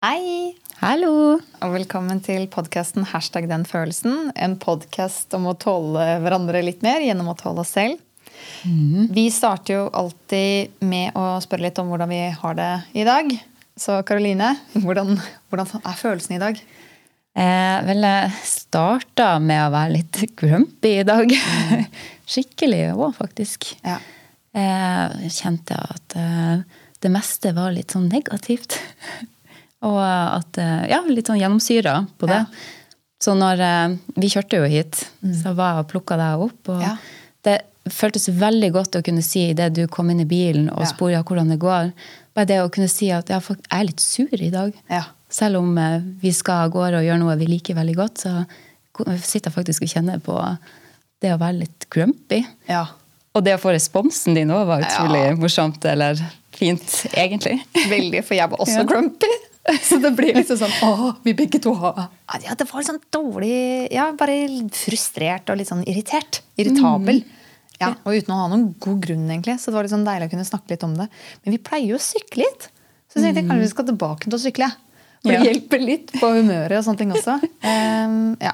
Hei! Hallo! Og velkommen til podkasten Hashtag den følelsen. En podkast om å tåle hverandre litt mer gjennom å tåle oss selv. Vi starter jo alltid med å spørre litt om hvordan vi har det i dag. Så Karoline, hvordan, hvordan er følelsen i dag? Eh, vel, jeg starta med å være litt grumpy i dag. Skikkelig òg, faktisk. Ja. Eh, kjente at eh, det meste var litt sånn negativt. Og at eh, Ja, litt sånn gjennomsyra på det. Ja. Så når eh, Vi kjørte jo hit, så var jeg og plukka deg opp. Og Ja. det føltes veldig godt å kunne si idet du kom inn i bilen og Ja. hvordan det går. Bare det å kunne si at jeg er litt sur i dag. Ja. Selv om eh, vi skal av gårde og gjøre noe vi liker veldig godt, så sitter jeg faktisk og kjenner på det å være litt grumpy. ja. Og det å få responsen din òg var utrolig Ja. morsomt, eller fint, egentlig. Veldig, for jeg var også grumpy. Så det blir liksom sånn Å, vi begge to har Ja, det var sånn dårlig Ja, bare frustrert og litt sånn irritert. Irritabel. Ja, Og uten å ha noen god grunn, egentlig. Så det var litt sånn deilig å kunne snakke litt om det. Men vi pleier jo å sykle litt. Så jeg tenkte kanskje vi skal tilbake til å sykle. For det hjelper litt på humøret og sånne ting også. Um, ja.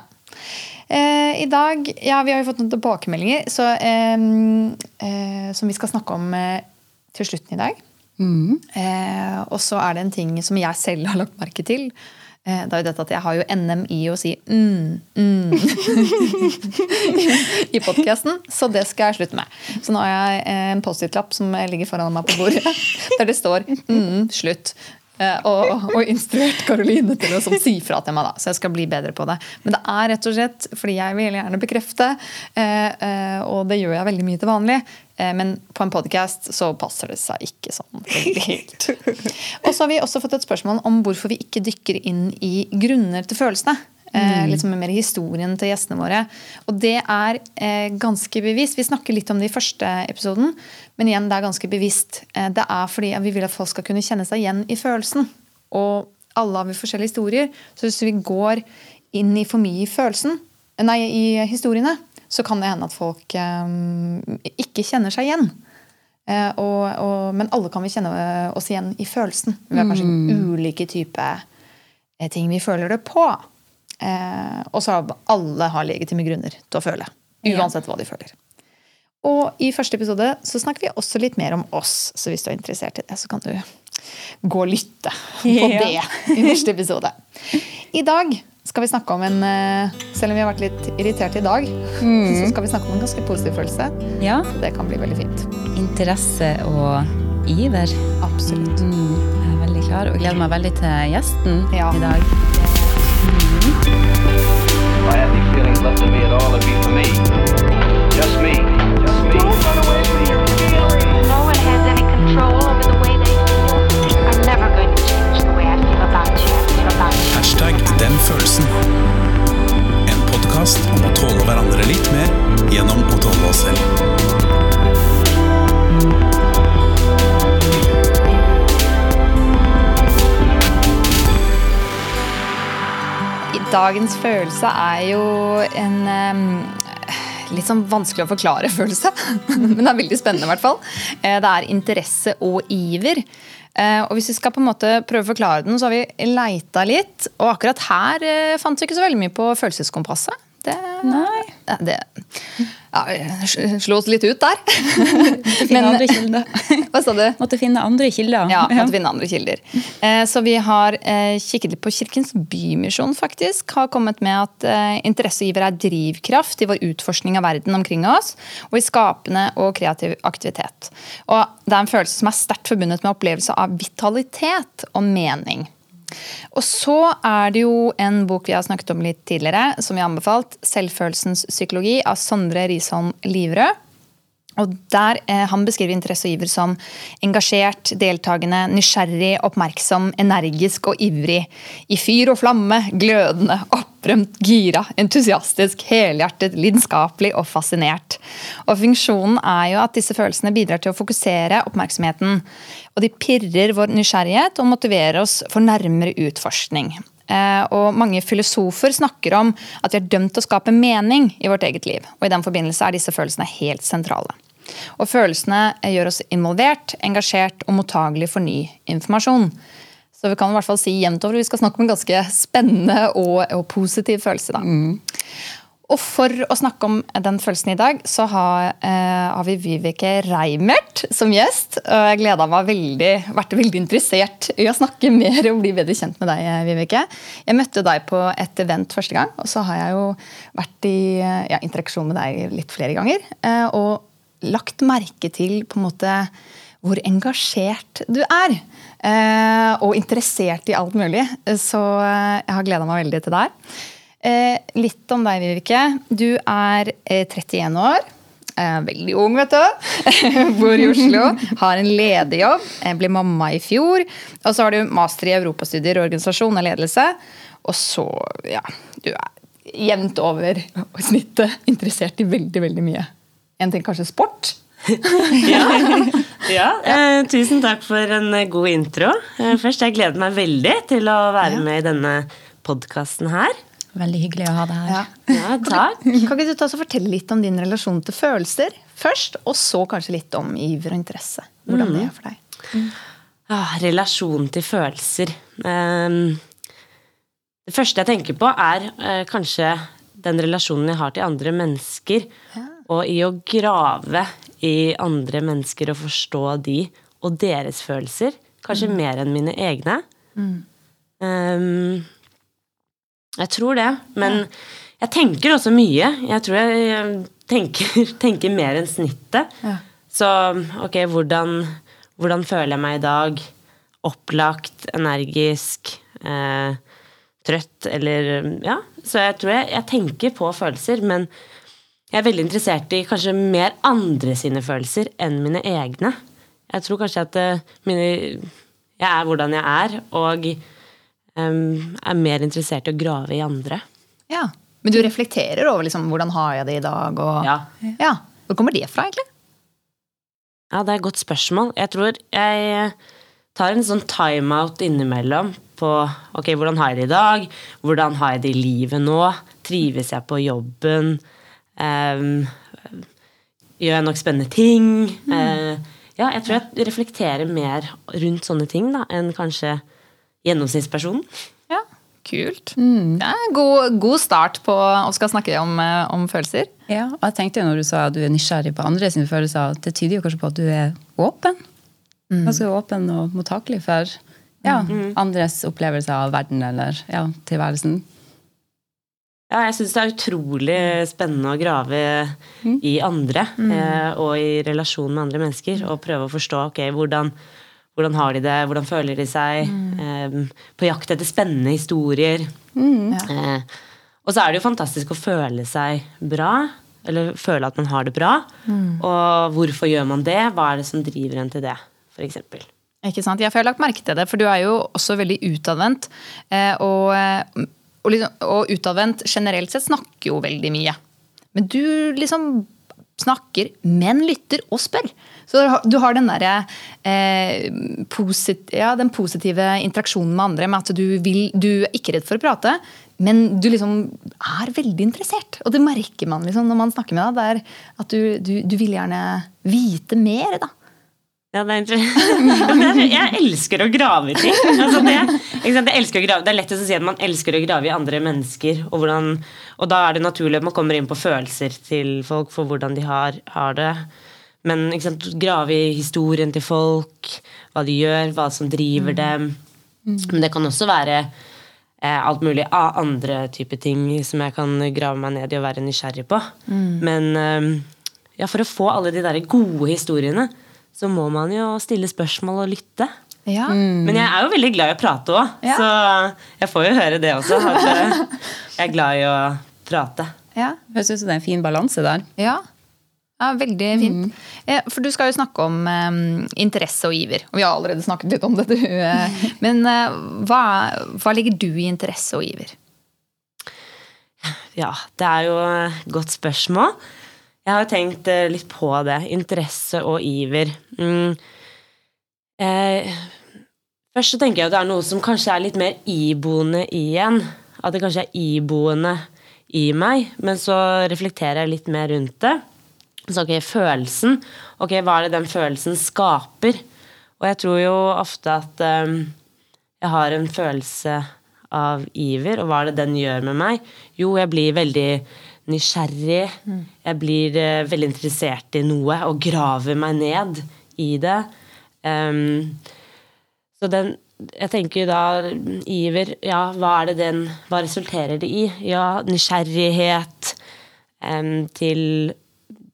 Eh, I dag Ja, vi har jo fått noen tilbakemeldinger så, ehm, eh, som vi skal snakke om eh, til slutten i dag. Eh, og så er det en ting som jeg selv har lagt merke til. Eh, det er jo dette at jeg har jo NM i å si mm, mm i podkasten, så det skal jeg slutte med. Så nå har jeg eh, en Post-It-lapp som ligger foran meg på bordet, der det står mm, slutt. Eh, og, og instruert Karoline til å sånn, si fra til meg, da, så jeg skal bli bedre på det. Men det er rett og slett fordi jeg vil gjerne bekrefte, eh, eh, og det gjør jeg veldig mye til vanlig. Men på en podkast så passer det seg ikke sånn helt. Og så har vi også fått et spørsmål om hvorfor vi ikke dykker inn i grunner til følelsene. Eh, litt som mer historien til gjestene våre. Og det er eh, ganske bevisst. Vi snakker litt om det i første episoden, men igjen, det er ganske bevisst. Eh, det er fordi vi vil at folk skal kunne kjenne seg igjen i følelsen. Og alle har vi forskjellige historier, så hvis vi går inn i for mye i følelsen, nei, i historiene, så kan det hende at folk eh, ikke kjenner seg igjen. Eh, og, og, men alle kan vi kjenne oss igjen i følelsen. Vi har kanskje ulike typer ting vi føler det på. Eh, og så alle har legitime grunner til å føle. Uansett hva de føler. Og i første episode så snakker vi også litt mer om oss, så hvis du er interessert i det, så kan du gå og lytte på det i neste episode. I dag skal vi snakke om en eh, Selv om vi har vært litt irriterte i dag, så skal vi snakke om en ganske positiv følelse. Ja. Så det kan bli veldig fint. Interesse og iver. Absolutt. Mm, jeg er veldig klar og gleder meg veldig til gjesten Ja. i dag. Gjennom å tåle oss selv. Dagens følelse er jo en em, litt sånn vanskelig å forklare følelse. Men det er veldig spennende, i hvert fall. Eh, Det er interesse og iver. Eh, Og hvis vi skal på en måte prøve å forklare den, så har vi leita litt. Og akkurat her eh, fant vi ikke så veldig mye på følelseskompasset. Det, Nei. Ja, det ja, Slo oss litt ut der. Finne andre kilder. Hva sa du? Måtte finne andre kilder. Ja, måtte finne andre kilder. Eh, Så vi har eh, kikket litt på Kirkens Bymisjon, faktisk. Har kommet med at eh, interesse er drivkraft i vår utforskning av verden omkring oss, og i skapende og kreativ aktivitet. Og det er en følelse som er sterkt forbundet med opplevelse av vitalitet og mening. Og så er det jo en bok vi har snakket om litt tidligere, som vi har anbefalt, 'Selvfølelsens psykologi' av Sondre Risholm Livrød. Og der eh, Han beskriver interesse og iver som engasjert, deltakende, nysgjerrig, oppmerksom, energisk og ivrig. I fyr og flamme, glødende, opprømt, gira, entusiastisk, helhjertet, lidenskapelig og fascinert. Og Funksjonen er jo at disse følelsene bidrar til å fokusere oppmerksomheten. Og de pirrer vår nysgjerrighet og motiverer oss for nærmere utforskning. Eh, Og Mange filosofer snakker om at vi er dømt til å skape mening i vårt eget liv. Og I den forbindelse er disse følelsene helt sentrale. Og Følelsene gjør oss involvert, engasjert og mottagelig for ny informasjon. Så vi kan i hvert fall si jevnt over. Vi skal snakke om en ganske spennende og, og positiv følelse. da. Og for å snakke om den følelsen i dag, så har, eh, har vi Vibeke Reimert som gjest. Og jeg gleda meg veldig, vært veldig interessert i å snakke mer og bli bedre kjent med deg, Vibeke. Jeg møtte deg på et event første gang, og så har jeg jo vært i ja, interaksjon med deg litt flere ganger. Eh, og lagt merke til på en måte hvor engasjert du er. Eh, og interessert i alt mulig. Så eh, jeg har gleda meg veldig til her. Eh, litt om deg, Vibeke. Du er eh, 31 år. Veldig ung, vet du. Bor i Oslo. Har en lederjobb. jobb, ble mamma i fjor. Og så har du master i europastudier og organisasjon og ledelse. Og så, ja Du er jevnt over snittet interessert i veldig, veldig mye. En ting kanskje sport. Ja, eh, tusen takk for en eh, god intro. Eh, først, jeg gleder meg veldig til å være Ja. med i denne podkasten her. Veldig hyggelig å ha deg her. Ja, takk. Kan ikke du ta og fortelle litt om din relasjon til følelser først? Og så kanskje litt om iver og interesse. Hvordan det er for deg. Ah, relasjon til følelser. Um, det første jeg tenker på, er uh, kanskje den relasjonen jeg har til andre mennesker. Og i å grave i andre mennesker og forstå de og deres følelser. Kanskje mer enn mine egne. Ehm, jeg tror det. Men jeg tenker også mye. Jeg tror jeg tenker, tenker mer enn snittet. Ja. Så ok, hvordan, hvordan føler jeg meg i dag? Opplagt, energisk, eh, trøtt eller Ja. Så jeg tror jeg, jeg tenker på følelser, men jeg er veldig interessert i kanskje mer andre sine følelser enn mine egne. Jeg tror kanskje at eh, mine, jeg er hvordan jeg er, og um, er mer interessert i å grave i andre. Ja. Men du reflekterer over liksom, hvordan har jeg det i dag? Og, Ja. Ja. Hvor kommer det fra, egentlig? Ja, det er et godt spørsmål. Jeg tror jeg tar en sånn timeout innimellom på ok, hvordan har jeg det i dag? Hvordan har jeg det i livet nå? Trives jeg på jobben? Ehm, gjør jeg nok spennende ting? Eh, ja, jeg tror jeg reflekterer mer rundt sånne ting da, enn kanskje gjennomsnittspersonen. Ja, Kult. Det er en god, god start på å skal snakke om, eh, om følelser. Ja, og jeg tenkte jo når du sa at du er nysgjerrig på andre sine følelser, at det tyder jo kanskje på at du er åpen. Ganske åpen og mottakelig for ja, andres opplevelser av verden eller ja, tilværelsen. Ja, jeg syns det er utrolig spennende å grave i andre eh, og i relasjon med andre mennesker. Og prøve å forstå ok, hvordan, hvordan har de det, hvordan føler de seg. Eh, på jakt etter spennende historier. Eh, og så er det jo fantastisk å føle seg bra. Eller føle at man har det bra. Og hvorfor gjør man det? Hva er det som driver en til det, f.eks.? Ikke sant? Ja, jeg har lagt merke til det, for du er jo også veldig utadvendt. eh, Og, eh, og, liksom, og utadvendt generelt sett snakker jo veldig mye. Men du liksom snakker, men lytter og spør. Så du har- den derre eh, ja, den positive interaksjonen med andre, med at du, vil, du er ikke redd for å prate, men du liksom er veldig interessert. Og det merker man liksom når man snakker med deg. At du, du, du vil gjerne vite mer, da. Ja. Jeg elsker å grave i ting. Altså det? Jeg elsker å grave. det er lettest å si at man elsker å grave i andre mennesker. Og, hvordan, og da er det naturlig at man kommer inn på følelser til folk for hvordan de har, har det. Men grave i historien til folk, hva de gjør, hva som driver dem. Men det kan også være eh, alt mulig av andre typer ting som jeg kan grave meg ned i og være nysgjerrig på. Men eh, ja, for å få alle de der gode historiene, så må man jo stille spørsmål og lytte. Ja. Men jeg er jo veldig glad i å prate òg, Ja. så jeg får jo høre det også. At eh, jeg er glad i å prate. Ja. Jeg syns det er en fin balanse der. Ja. ja veldig fint. Eh, For du skal jo snakke om um, interesse og iver. Og vi har allerede snakket litt om det. Du. Men uh, hva, hva legger du i interesse og iver? Ja, det er jo et godt spørsmål. Jeg har jo tenkt eh, litt på det. Interesse og iver. Mm. Eh, først så tenker jeg at det er noe som kanskje er litt mer iboende igjen. At det kanskje er iboende i meg. Men så reflekterer jeg litt mer rundt det. Så ok, følelsen. Ok, hva er det den følelsen skaper? Og jeg tror jo ofte at eh, jeg har en følelse av iver, og hva er det den gjør med meg? Jo, jeg blir veldig nysgjerrig. Jeg blir uh, veldig interessert i noe og graver meg ned i det. Um, så den Jeg tenker da iver Ja, hva er det den Hva resulterer det i? Ja, nysgjerrighet um, til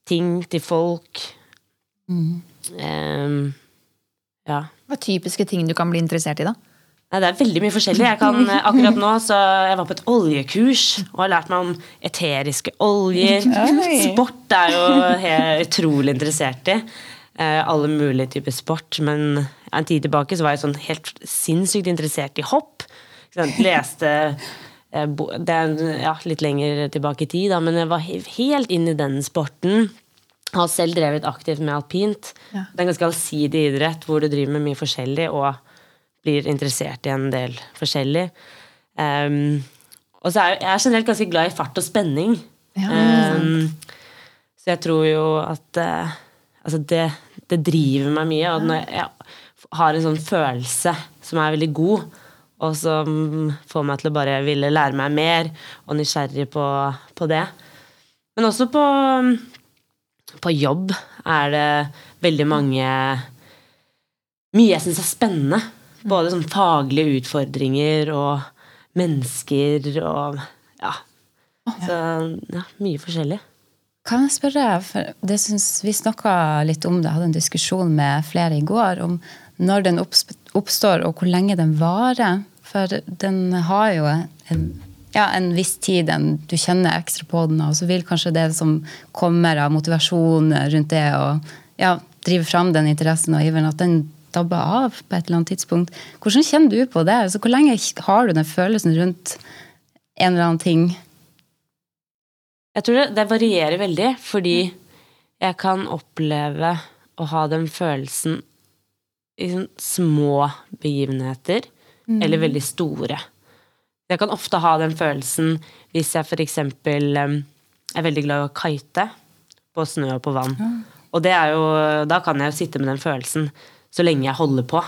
ting, til folk. Em, ja. Hva er typiske ting du kan bli interessert i, da? Nei, det er veldig mye forskjellig. Jeg kan, eh, akkurat nå så Jeg var på et oljekurs og har lært meg om eteriske oljer. Oi. Sport er jo helt utrolig interessert i. Eh, alle mulige typer sport. Men en tid tilbake så var jeg sånn helt sinnssykt interessert i hopp. Leste eh, Det er ja, litt lenger tilbake i tid, da, men jeg var helt inn i den sporten. Har selv drevet aktivt med alpint. Ja. Det er en ganske allsidig idrett hvor du driver med mye forskjellig og blir interessert i en del forskjellig. Um, og så er jeg, er generelt ganske glad i fart og spenning. Ja, um, så jeg tror jo at uh, altså det, det driver meg mye. Og når jeg har en sånn følelse som er veldig god, og som får meg til å bare ville lære meg mer, og nysgjerrig på, på det. Men også på, på jobb er det veldig mange Mye jeg syns er spennende. Både sånn faglige utfordringer og mennesker og ja. Så ja, mye forskjellig. Kan jeg spørre, for det synes Vi snakka litt om det, hadde en diskusjon med flere i går om når den oppstår, og hvor lenge den varer. For den har jo en, ja, en viss tid en, du kjenner ekstra på den, og så vil kanskje det som kommer av motivasjon rundt det, og ja, drive fram den interessen og iveren, at den dabber av på et eller annet tidspunkt. Hvordan kjenner du på det? Altså, hvor lenge har du den følelsen rundt en eller annen ting? Jeg tror det, det varierer veldig, fordi jeg kan oppleve å ha den følelsen i sånn små begivenheter, eller veldig store. Jeg kan ofte ha den følelsen hvis jeg eksempel er veldig glad i å kite på snø og på vann. Og det er jo, da kan jeg jo sitte med den følelsen så lenge jeg holder på.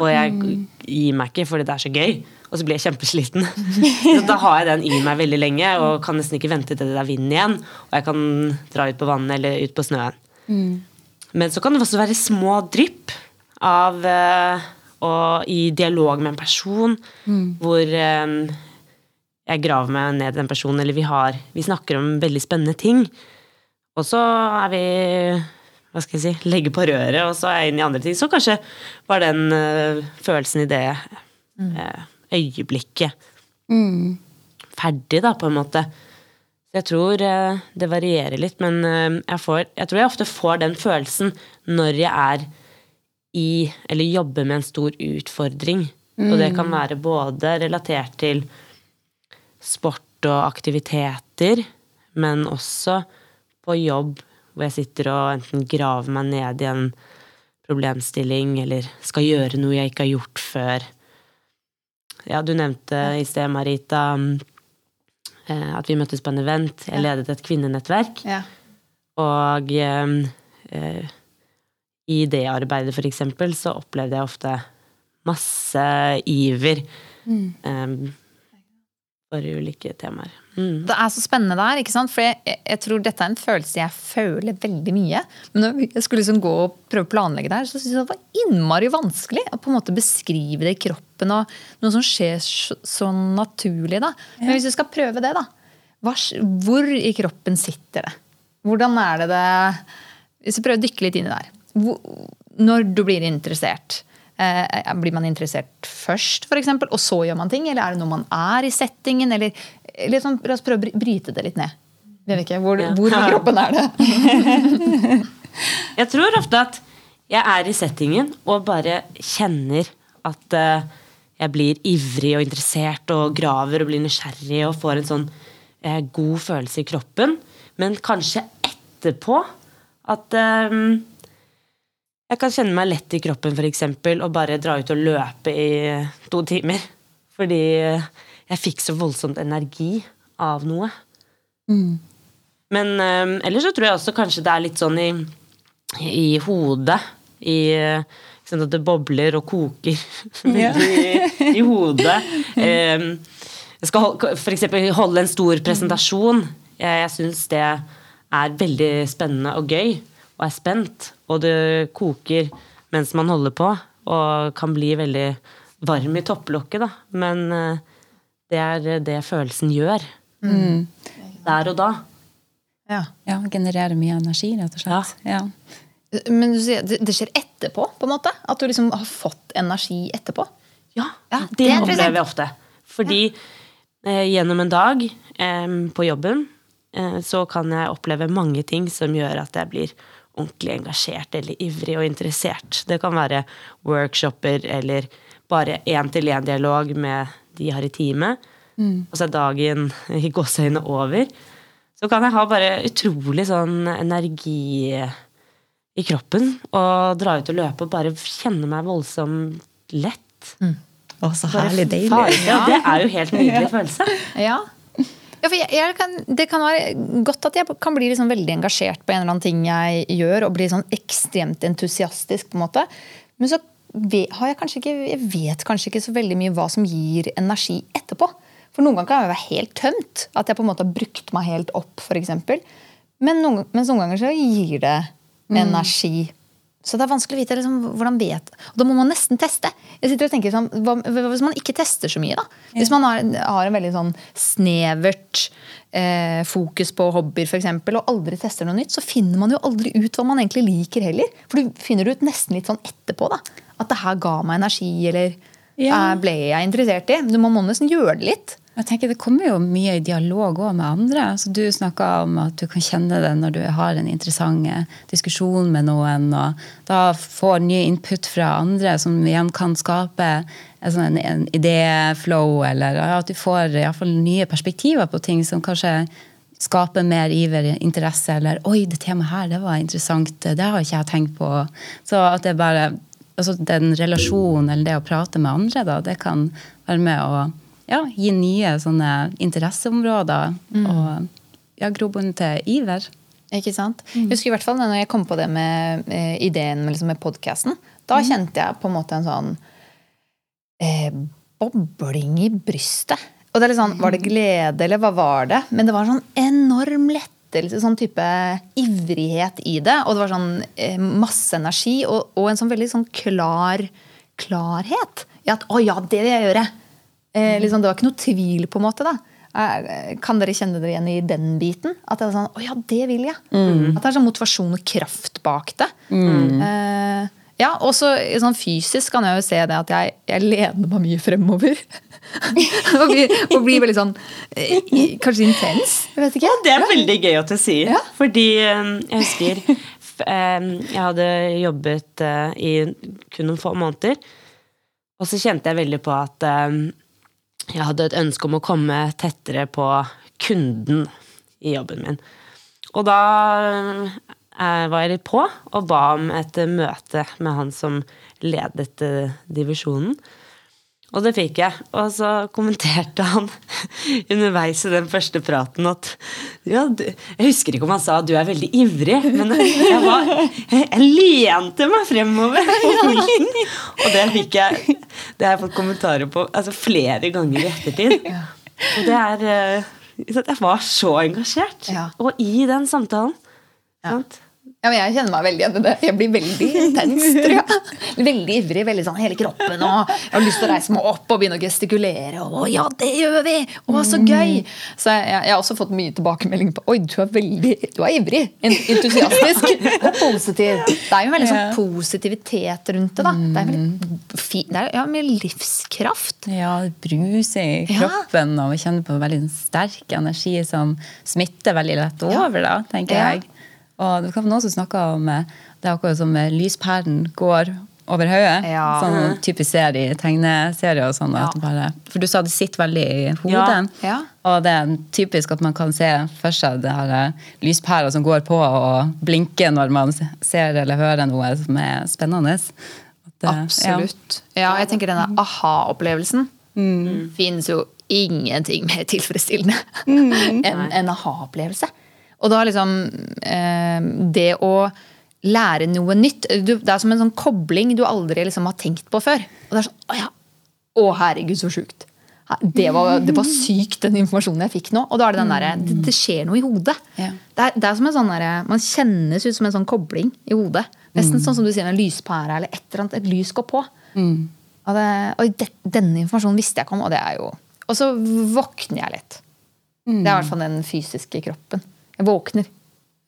Og jeg gir meg ikke fordi det er så gøy. Og så blir jeg kjempesliten. Så da har jeg den i meg veldig lenge og kan nesten ikke vente til det er vind igjen. Og jeg kan dra ut på vannet eller ut på snøen. Men så kan det også være små drypp av eh, og i dialog med en person hvor eh, jeg graver meg ned i den personen, eller vi, har, vi snakker om veldig spennende ting. Og så er vi hva skal jeg si, legge på røret, og så er jeg inne i andre ting. Så kanskje var den uh, følelsen i det uh, øyeblikket ferdig, da, på en måte. Jeg tror uh, det varierer litt, men jeg, får, jeg tror jeg ofte får den følelsen når jeg er i, eller jobber med en stor utfordring. Og det kan være både relatert til sport og aktiviteter, men også på jobb hvor jeg sitter og enten graver meg ned i en problemstilling eller skal gjøre noe jeg ikke har gjort før. Ja, du nevnte i sted, Marita, eh, at vi møttes på en event. Jeg ledet et kvinnenettverk. Ja. Og eh, eh, i det arbeidet, for eksempel, så opplevde jeg ofte masse iver eh, for ulike temaer. Mm. Det er så spennende der, ikke sant? for jeg, jeg tror dette er en følelse jeg føler veldig mye. Men når jeg skulle liksom gå og prøve å planlegge det her, så syntes jeg det var innmari vanskelig å på en måte beskrive det i kroppen. og Noe som skjer så, så naturlig. da. Men hvis du skal prøve det, da. Hva, hvor i kroppen sitter det? Hvordan er det det Hvis vi prøver å dykke litt inn i det her. Hvor, når du blir interessert. Eh, blir man interessert først, eksempel, og så gjør man ting? Eller er det når man er i settingen? Eller, eller sånn, La oss prøve å bryte det litt ned. Vet ikke, hvor, Ja. hvor i kroppen er det? Jeg tror ofte at jeg er i settingen og bare kjenner at eh, jeg blir ivrig og interessert og graver og blir nysgjerrig og får en sånn eh, god følelse i kroppen. Men kanskje etterpå at eh, jeg kan kjenne meg lett i kroppen eksempel, og bare dra ut og løpe i to timer. Fordi jeg fikk så voldsomt energi av noe. Men um, ellers så tror jeg også kanskje det er litt sånn i, i hodet. I, Sånn at det bobler og koker ja. i, i hodet. Um, jeg skal f.eks. holde en stor presentasjon. Jeg, jeg syns det er veldig spennende og gøy, og er spent. Og det koker mens man holder på, og kan bli veldig varm i topplokket, da. Men eh, det er det følelsen gjør. Der og da. Ja. Ja, Genererer mye energi, rett og slett. Ja. Men du sier det, det skjer etterpå, på en måte? At du liksom har fått energi etterpå? Ja, Ja, det, det er opplever jeg ofte. Fordi eh, gjennom en dag eh, på jobben eh, så kan jeg oppleve mange ting som gjør at jeg blir ordentlig engasjert eller ivrig og interessert. Det kan være workshoper eller bare én-til-én-dialog med de jeg har i teamet. Og så er dagen i gåseøynene over. Så kan jeg ha bare utrolig sånn energi i kroppen og dra ut og løpe og bare kjenne meg voldsomt lett. Å, så herlig deilig. Ja, det er jo helt nydelig følelse. Ja. Ja, jeg, jeg kan, det kan være godt at jeg kan bli liksom veldig engasjert på en eller annen ting jeg gjør, og bli sånn ekstremt entusiastisk. på en måte. Men så har jeg kanskje ikke, jeg vet kanskje ikke så veldig mye hva som gir energi etterpå. For noen ganger kan jeg være helt tømt. At jeg på en måte har brukt meg helt opp, f.eks. Men noen, mens noen ganger så gir det energi. Så det er vanskelig å vite liksom, hvordan vet Og da må man nesten teste. Jeg sitter og tenker sånn, hva, Hvis man ikke tester så mye, da? Hvis man har, har en veldig sånn snevert eh, fokus på hobbyer for eksempel, og aldri tester noe nytt, så finner man jo aldri ut hva man egentlig liker heller. For du finner ut nesten litt sånn etterpå. da. At det her ga meg energi, eller Ja. ble jeg interessert i? Du må nesten gjøre det litt. Jeg tenker Det kommer jo mye i dialog også med andre. Så Du snakka om at du kan kjenne det når du har en interessant eh, diskusjon med noen. og Da får nye input fra andre som igjen kan skape en, sånn, en idéflow, eller at du får i fall nye perspektiver på ting som kanskje skaper mer iver, interesse, eller 'oi, det temaet her, det var interessant', det har ikke jeg tenkt på. Så at det bare altså Den relasjonen eller det å prate med andre, da, det kan være med å ja, gi nye sånne interesseområder og ja, grobunn til iver. Ikke sant? Jeg husker i hvert fall når jeg kom på det med eh, ideen med, liksom, med podkasten. Da kjente jeg på en måte en sånn eh, bobling i brystet. Og det er litt sånn, Var det glede, eller hva var det? Men det var en sånn enorm lettelse, sånn type ivrighet i det. Og det var sånn eh, masse energi og, og en sånn veldig sånn klar klarhet. I at 'å ja, det vil jeg gjøre'. Eh, liksom, det var ikke noe tvil, på en måte. da. Eh, Kan dere kjenne dere igjen i den biten? At det er sånn, å ja, det vil jeg. At det er sånn motivasjon og kraft bak det. Eh, ja, og så sånn fysisk kan jeg jo se det at jeg, jeg lener meg mye fremover. og, blir, og blir veldig sånn eh, Kanskje intens. Jeg vet ikke. Det er veldig gøy at du sier. Ja. Fordi eh, jeg husker jeg hadde jobbet i kun noen få måneder. Og så kjente jeg veldig på at jeg hadde et ønske om å komme tettere på kunden i jobben min. Og da eh, var jeg litt på og ba om et møte med han som ledet eh, divisjonen. Og det fikk jeg. Og så kommenterte han underveis i den første praten at ja, du, Jeg husker ikke om han sa at du er veldig ivrig, men jeg, var, jeg, jeg lente meg fremover på pulten. Og det fikk jeg Det har jeg fått kommentarer på altså, flere ganger i ettertid. Og det er eh, Jeg var så engasjert. Og i den samtalen. Sant? Ja, men Jeg kjenner meg veldig igjen i det. Jeg blir veldig intens. tror jeg. Veldig ivrig, veldig sånn hele kroppen. og Jeg har lyst til å reise meg opp og begynne å gestikulere. Og, 'Å ja, det gjør vi! Å, så gøy!' Så jeg, jeg har også fått mye tilbakemelding på 'Oi, du er veldig du er ivrig, en- entusiastisk og positiv'. Det er jo en veldig sånn positivitet rundt det. da. Det er, veldig fi, det er ja, med livskraft. Ja, det bruser i Ja. kroppen, og vi kjenner på veldig sterk energi som smitter veldig lett over, da, tenker Ja. jeg. Og det var noen som snakka om eh, Det er akkurat som eh, lyspæren går over hodet. Ja. Sånn typisk serie, tegneserie og sånn. Ja. bare- For du sa det sitter veldig i hodet. Ja. Og det er typisk at man kan se for seg det her eh, lyspæra som går på og blinker når man ser eller hører noe som er spennende. Det- Absolutt. Ja, jeg tenker denne aha-opplevelsen finnes jo ingenting mer tilfredsstillende enn en aha-opplevelse. Og da liksom eh, Det å lære noe nytt. Det er som en sånn kobling du aldri liksom har tenkt på før. Og det er sånn, Å ja, å herregud, så sjukt. Det var, det var sykt, den informasjonen jeg fikk nå. Og da er det den derre det, det skjer noe i hodet. Ja. Det, er, det er som en sånn der, Man kjennes ut som en sånn kobling i hodet. Nesten sånn som du sier en lyspære eller et eller annet. Et lys går på. Og, det, og denne informasjonen visste jeg ikke om, og det er jo Og så våkner jeg litt. Det er i hvert fall den fysiske kroppen. Jeg våkner.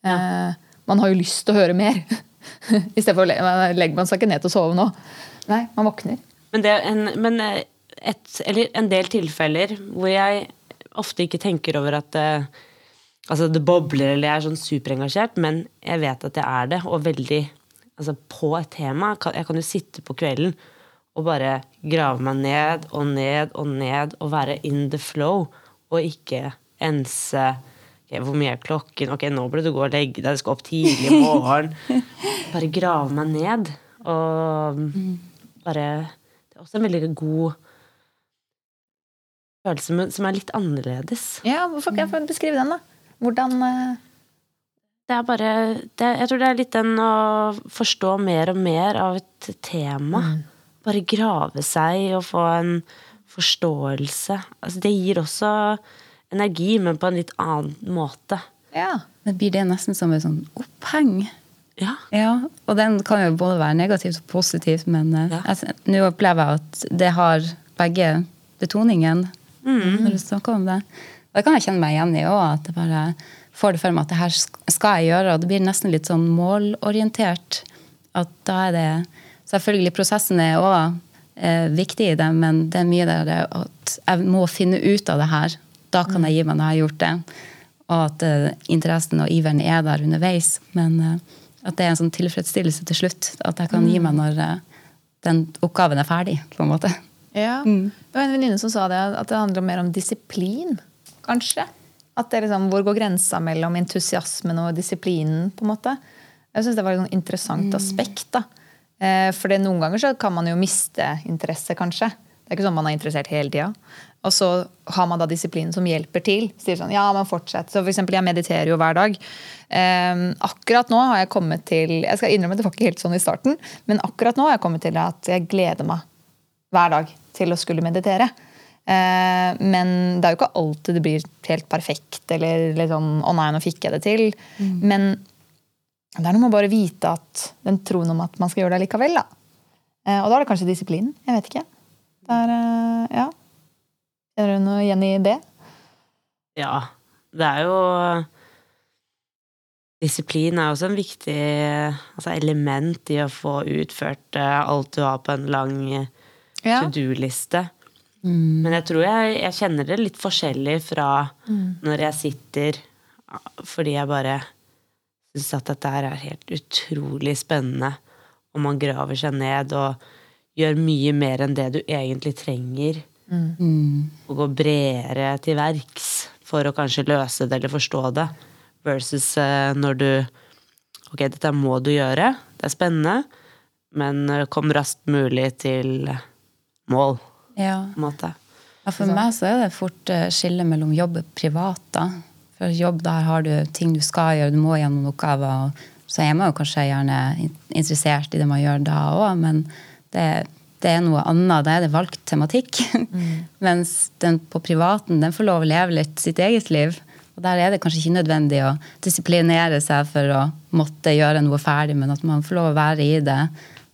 Eh, man har jo lyst til å høre mer. I stedet for å legge legger man seg ikke ned til å sove nå. Nei, man våkner. Men, det er en, men eh, et, eller en del tilfeller hvor jeg ofte ikke tenker over at det, altså det bobler eller jeg er sånn superengasjert, men jeg vet at jeg er det, og veldig altså på et tema. Jeg kan jo sitte på kvelden og bare grave meg ned og ned og ned og være in the flow, og ikke ense ok, hvor mye er klokken? Ok, nå burde du gå og legge deg, du skal opp tidlig i morgen. Bare grave meg ned. Og bare Det er også en veldig god følelse som er litt annerledes. Ja, hvorfor kan jeg beskrive den, da? Hvordan eh, Det er bare det, Jeg tror det er litt den å forstå mer og mer av et tema. Bare grave seg og få en forståelse. Altså, det gir også energi, men på en litt annen måte. Ja. Det blir det nesten som et sånn oppheng. Ja. Ja, og den kan jo både være negativt og positivt, men eh, Ja. altså, nå opplever jeg at det har begge betoningen når du snakker om det. Og det kan jeg kjenne meg igjen i òg, at jeg bare får det for meg at det her skal jeg gjøre, og det blir nesten litt sånn målorientert. At da er det Selvfølgelig, prosessen er òg eh, viktig i det, men det er mye der det at jeg må finne ut av det her. Da kan jeg gi meg når jeg har gjort det. Og at uh, interessen og iveren er der underveis. Men uh, at det er en sånn tilfredsstillelse til slutt. At jeg kan gi meg når uh, den oppgaven er ferdig. på en måte. Ja. Det var en venninne som sa det, at det handler mer om disiplin, kanskje. At det er liksom, Hvor går grensa mellom entusiasmen og disiplinen? på en måte? Jeg syns det var et sånn interessant aspekt. da. Eh, For noen ganger så kan man jo miste interesse, kanskje. Det er ikke sånn man er interessert hele tida. Og så har man da disiplinen som hjelper til. Sier sånn, ja, men fortsett. Så for eksempel, jeg mediterer jo hver dag. Um, akkurat nå har jeg kommet til Jeg skal innrømme det var ikke helt sånn i starten, men akkurat nå har jeg kommet til at jeg gleder meg hver dag til å skulle meditere. Eh, men det er jo ikke alltid det blir helt perfekt, eller litt sånn 'å nei, nå fikk jeg det til'. Men det er noe med å bare vite at den troen om at man skal gjøre det likevel. Da. Eh, og da er det kanskje disiplinen. Jeg vet ikke. Det er, eh, ja. Kjenner du noe igjen i det? Ja. Det er jo Disiplin er også en viktig altså, element i å få utført eh, alt du har på en lang eh, Ja. to do-liste. Men jeg tror jeg, jeg kjenner det litt forskjellig fra når jeg sitter fordi jeg bare syns at dette her er helt utrolig spennende. Og man graver seg ned og gjør mye mer enn det du egentlig trenger. Og gå bredere til verks for å kanskje løse det eller forstå det. Versus eh, når du Ok, dette må du gjøre. Det er spennende. Men eh, kom raskt mulig til mål, Ja. på en måte. Ja, for meg så er det fort skillet skille mellom jobb og privat. da. For jobb, der har du ting du skal gjøre, du må gjennom oppgaver. Så er man jo kanskje gjerne interessert i det man gjør da òg, men det, det er noe annet. Da er det valgt tematikk. Mens den på privaten, den får lov å leve litt sitt eget liv. Og der er det kanskje ikke nødvendig å disiplinere seg for å måtte gjøre noe ferdig, men at man får lov å være i det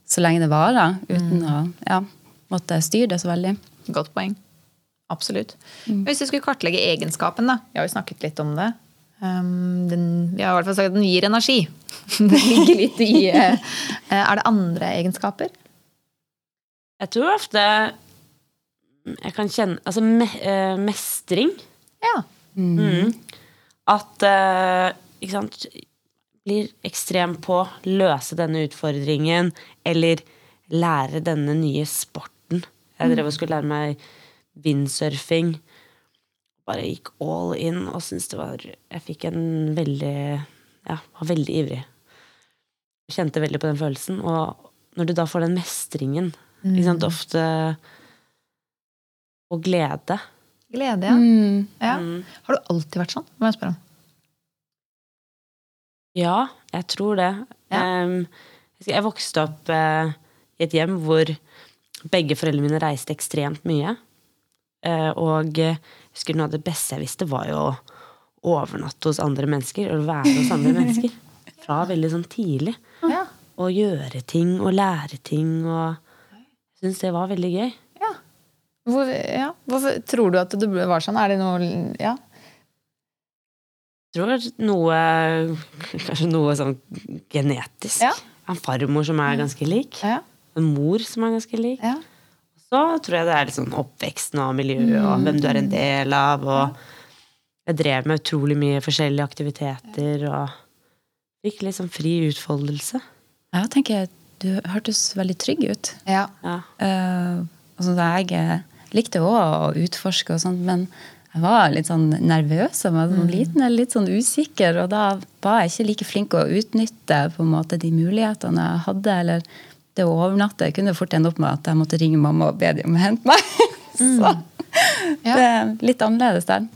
så lenge det varer, uten å ja, måtte styre det så veldig. Godt poeng. Absolutt. Hvis du skulle kartlegge egenskapen, da. Vi har jo snakket litt om det. Um, den, vi har i hvert fall sagt at den gir energi. det ligger litt i eh, Er det andre egenskaper? Jeg tror ofte jeg kan kjenne Altså me, eh, mestring. Ja. Mm. At eh, ikke sant Blir ekstrem på løse denne utfordringen, eller lære denne nye sporten. Jeg drev og skulle lære meg windsurfing. Bare gikk all in og syntes det var Jeg fikk en veldig Ja, var veldig ivrig. Kjente veldig på den følelsen. Og når du da får den mestringen ikke sant, Ofte Og glede. Glede, ja. Mm. ja. Mm. Har du alltid vært sånn? Må jeg spørre om. Ja, jeg tror det. Ja. Jeg vokste opp eh, i et hjem hvor begge foreldrene mine reiste ekstremt mye. Eh, og jeg husker noe av det beste jeg visste, var jo å overnatte hos andre mennesker. Og være hos andre mennesker. Fra veldig sånn tidlig. Ja. Og gjøre ting og lære ting. Og syns det var veldig gøy. Ja. Hvor, ja. Hvorfor tror du at det var sånn? Er det noe Ja. Jeg tror noe Kanskje noe sånn genetisk. Ja. En farmor som er ganske lik. Ja. En mor som er ganske lik. ja. Så tror jeg det er litt sånn oppveksten og miljøet og hvem du er en del av. Og jeg drev med utrolig mye forskjellige aktiviteter og fikk litt sånn fri utfoldelse. Jeg tenker du hørtes veldig trygg ut. ja. Ja. Uh, sånn jeg likte òg å utforske og sånt, men jeg var litt sånn nervøs og var sånn liten eller litt sånn usikker. Og da var jeg ikke like flink å utnytte på en måte de mulighetene jeg hadde. eller det å overnatte kunne fort ende opp med at jeg måtte ringe mamma og be dem om å hente meg. Så Ja. det er litt annerledes der.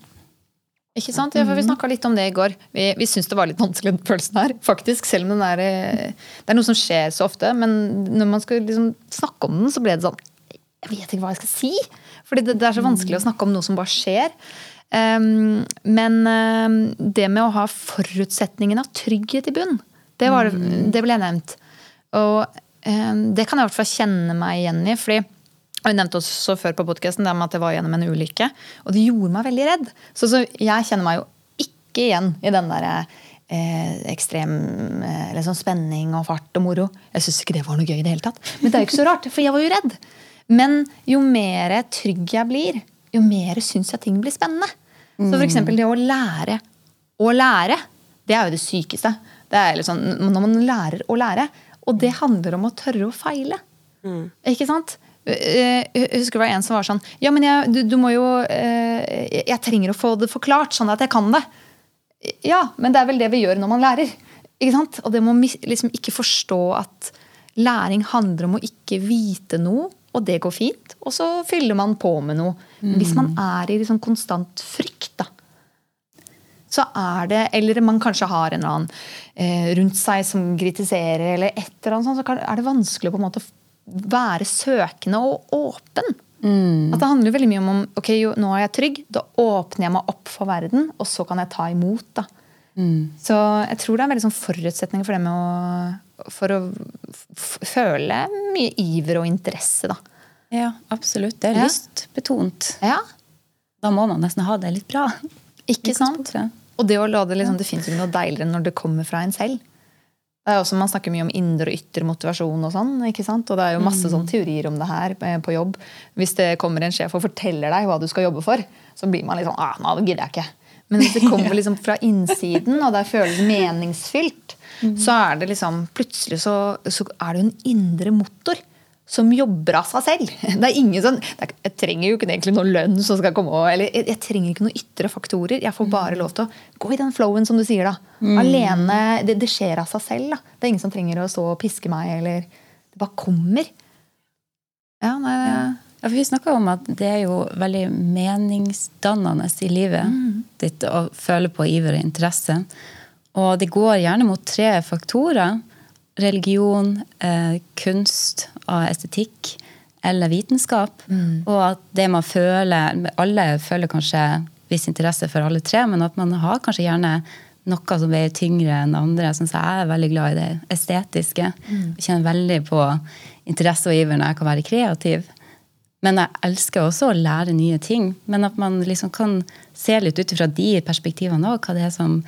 Ikke sant? Ja, for Vi snakka litt om det i går. Vi, vi syns det var litt vanskelig, den følelsen her. faktisk, Selv om den er, eh, det er noe som skjer så ofte. Men når man skal liksom snakke om den, så ble det sånn Jeg vet ikke hva jeg skal si. Fordi det, det er så vanskelig å snakke om noe som bare skjer. Um, men um, det med å ha forutsetningen av trygghet i bunn, det, var, det ble nevnt. Og um, det kan jeg i hvert fall kjenne meg igjen i. fordi jeg nevnte også før på podcasten, at jeg var gjennom en ulykke. Og det gjorde meg veldig redd. Så, så jeg kjenner meg jo ikke igjen i den der eh, ekstrem eh, eller sånn spenning og fart og moro. Jeg syns ikke det var noe gøy i det hele tatt. Men det er jo ikke så rart, for jeg var jo redd. Men jo mer trygg jeg blir, jo mer syns jeg ting blir spennende. Så eksempel det å lære å lære, det er jo det sykeste. Det er sånn, når man lærer å lære. Og det handler om å tørre å feile. Ikke sant? Eh, Jeg husker det var en som var sånn Ja, men jeg, du, du må jo eh, Jeg trenger å få det forklart, sånn at jeg kan det. Ja, men det er vel det vi gjør når man lærer. Ikke sant? Og det må liksom ikke forstå at læring handler om å ikke vite noe, og det går fint. Og så fyller man på med noe. Hvis man er i liksom konstant frykt, da, så er det Eller man kanskje har en eller annen eh, rundt seg som kritiserer, eller et eller annet sånt, så er det vanskelig å på en måte være søkende og åpen. At det handler veldig mye om om, ok, jo, nå er jeg trygg, da åpner jeg meg opp for verden, og så kan jeg ta imot. da. Så jeg tror det er en veldig sånn forutsetning for det med å for å føle mye iver og interesse, da. Ja, absolutt. Det er Ja. lystbetont. Ja, Da må man nesten ha det litt bra. ikke sant? Og det å la det liksom, det fins ikke noe deiligere når det kommer fra en selv. Det er også, Man snakker mye om indre og ytre motivasjon, og sånn, ikke sant? Og det er jo masse sånn teorier om det her på jobb. Hvis det kommer en sjef og forteller deg hva du skal jobbe for, så blir man litt sånn ah, nå gidder jeg ikke. Men hvis det kommer liksom fra innsiden, og det føles meningsfylt, så er det liksom plutselig så, så er det en indre motor som jobber av seg selv. Det er ingen sånn, det Jeg trenger jo ikke egentlig noe lønn som skal komme. Eller jeg, jeg trenger ikke noen ytre faktorer. Jeg får bare lov til å gå i den flowen, som du sier. da. Alene. Det, det skjer av seg selv. da. Det er ingen som trenger å stå og piske meg. eller Det bare kommer. Ja, nei, ja. Ja, for Vi snakka om at det er jo veldig meningsdannende i livet ditt å føle på iver og interesse. Og det går gjerne mot tre faktorer. Religion, eh, kunst og estetikk eller vitenskap. Og at det man føler Alle føler kanskje viss interesse for alle tre, men at man har kanskje gjerne noe som veier tyngre enn andre. Sånn, så jeg er veldig glad i det estetiske. Jeg kjenner veldig på interesse og iver når jeg kan være kreativ. Men jeg elsker også å lære nye ting. Men at man liksom kan se litt ut ifra de perspektivene òg, hva det er som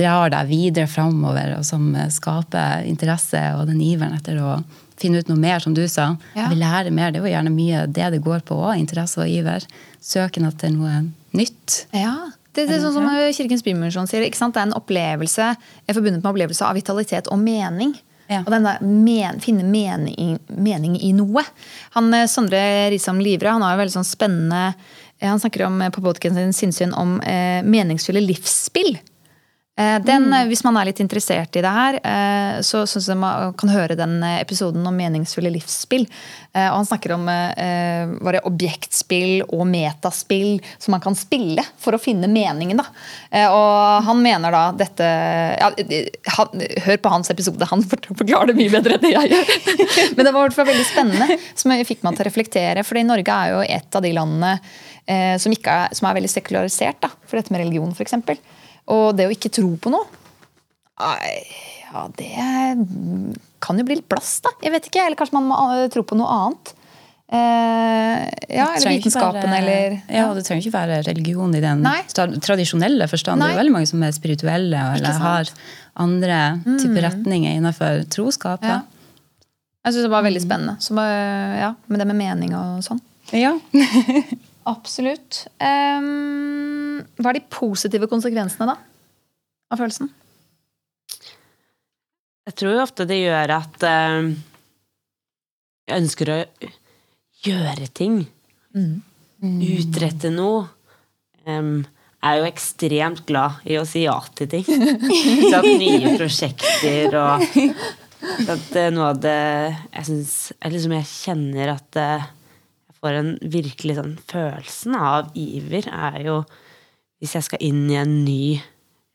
drar deg videre framover, og som eh, skaper interesse og den iveren etter å finne ut noe mer, som du sa. Ja. Jeg vil lære mer. Det er jo gjerne mye det det går på òg. Interesse og iver. Søken etter noe nytt. ja. Det, det er sånn som Kirkens Bymisjon sier. Det er en opplevelse er forbundet med opplevelse av vitalitet og mening. Ja. Og den der men, finne mening, mening i noe. Han, eh, Sondre Risam Livre han har jo veldig sånn spennende eh, Han snakker om, eh, på podkasten sin sinnssyn om eh, meningsfulle livsspill. Eh, Den, mm. Hvis man er litt interessert i det her, eh, så syns jeg man kan høre den eh, episoden om meningsfulle livsspill. Eh, Og han snakker om eh, var det objektspill og metaspill som man kan spille for å finne meningen. Da. Eh, Og han mener da dette ja, han, Hør på hans episode, han forklarer det mye bedre enn jeg gjør. Men det var i hvert fall veldig spennende, som fikk meg til å reflektere. For Norge er jo et av de landene eh, som, ikke er, som er veldig sekularisert da, for dette med religion, f.eks. Og det å ikke tro på noe Nei, ja, det kan jo bli litt blass, da. Jeg vet ikke, Eller kanskje man må eh, tro på noe annet. Eh, ja, eller vitenskapen, være- eller Ja, det trenger ikke være religion i den Nei. tradisjonelle forstand. Det er er veldig mange som er spirituelle eller? Mm. har andre typer retninger innenfor troskap. Ja. Jeg syns det var Mm. veldig spennende. Så, bare, ja, med det med mening og sånn. Ja. Absolutt. Ehm, hva er de positive konsekvensene, da? Av følelsen? Jeg tror jo ofte det gjør at eh, jeg ønsker å gjøre ting. Utrette noe. Um, jeg er jo ekstremt glad i å si ja til ting. Sånn nye prosjekter og at eh, noe av det jeg syns liksom jeg kjenner at eh, jeg får en virkelig sånn Følelsen av iver er jo hvis jeg skal inn i en ny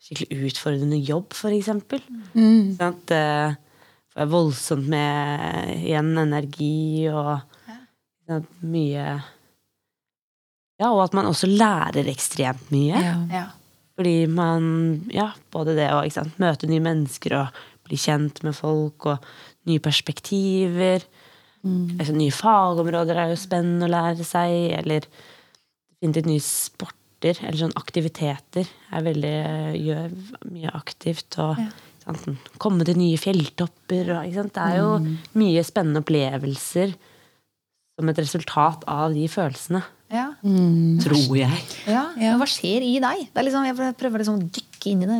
skikkelig utfordrende jobb, for eksempel. at uh, får jeg voldsomt med igjen energi og sant, mye Ja, og at man også lærer ekstremt mye. Ja. Ja. Fordi man Ja, både det å møte nye mennesker og bli kjent med folk og nye perspektiver. Altså, nye fagområder er jo spennende å lære seg, eller finne litt ny nye sporter eller sånn aktiviteter. Jeg veldig, gjør mye aktivt. og sant, Komme til nye fjelltopper. Og, ikke sant? Det er jo mye spennende opplevelser som et resultat av de følelsene. Ja. Tror jeg. Ja. Men hva skjer i deg? Det er liksom, jeg prøver liksom å dykke inn i det.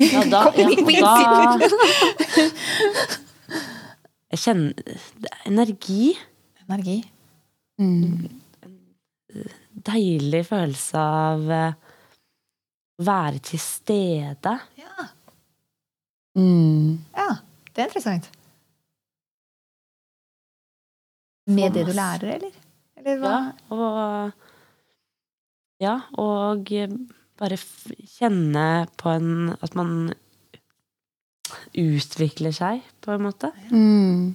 Ja, da, ja, da Jeg kjenner er energi. Energi. Deilig følelse av eh, å være til stede. Ja. Mm. ja, det er interessant. Med det du lærer, eller? Eller hva? Ja, og Ja, og bare kjenne på en At man utvikler seg, på en måte. Mm.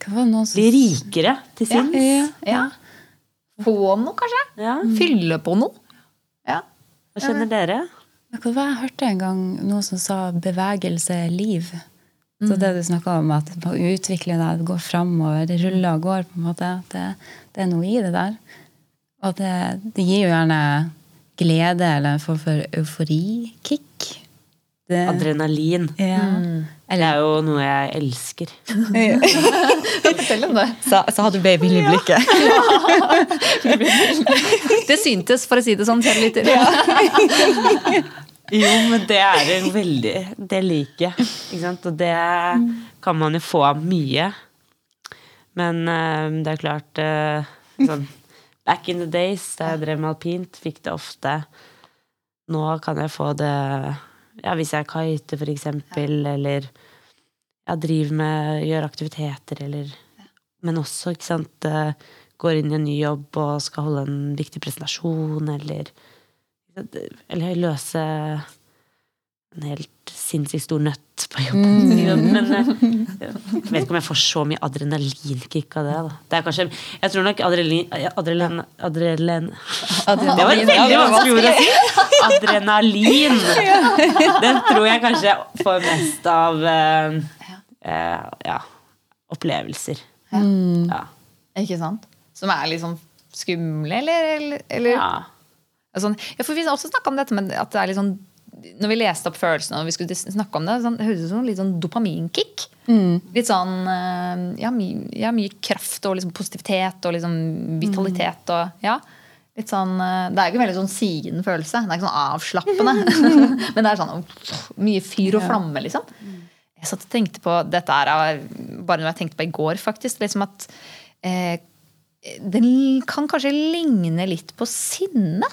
Hva var det noen som Bli rikere til sinns. Ja. Ja. Få noe, kanskje? Ja. Fylle på noe? Ja. Hva kjenner dere? Jeg hørte en gang noen som sa 'bevegelse er liv'. Så det du snakka om, at man utvikler deg, det går framover, det ruller og går, på en måte, det, det er noe i det der. Og det, det gir jo gjerne glede eller en form for euforikick. Det, Adrenalin. ja. Det er jo noe jeg elsker. Fortell om det. Så, så hadde du babyen i blikket. Det syntes, for å si det sånn, Litt. lytter. Jo, men det er en veldig Det liker jeg. Ikke sant? Og det kan man jo få av mye. Men eh, det er klart eh, sånn, Back in the days da jeg drev med alpint, fikk det ofte. Nå kan jeg få det ja, hvis jeg kiter, for eksempel, eller jeg driver med gjør aktiviteter, eller Men også, ikke sant, eh, går inn i en ny jobb og skal holde en viktig presentasjon, eller eller løse en helt sinnssykt stor nøtt på jobben. Men eh, jeg vet ikke om jeg får så mye adrenalinkick av det. Da. Det er kanskje, jeg tror nok adrenalin, adrenalin, adrenalin Det var et veldig vanskelig ord å si! Adrenalin. Den tror jeg kanskje jeg får mest av uh, ja, opplevelser. Ja. Ikke sant? Som er litt sånn skumle, eller? eller, eller ja. Sånn, ja, for Vi har også snakka om dette med at det er litt sånn Når vi leste opp følelsene og vi skulle snakke om det, sånn, det høres ut som litt sånn dopaminkick. Litt sånn eh, ja, my, ja, mye kraft og liksom positivitet og liksom vitalitet og ja. Litt sånn, eh, det er ikke en veldig sånn sigende følelse. Det er ikke sånn avslappende. Men det er sånn mye fyr og flamme, liksom. Jeg satt og tenkte på dette er bare noe jeg tenkte på i går, faktisk. Liksom at eh, den kan kanskje ligne litt på sinne.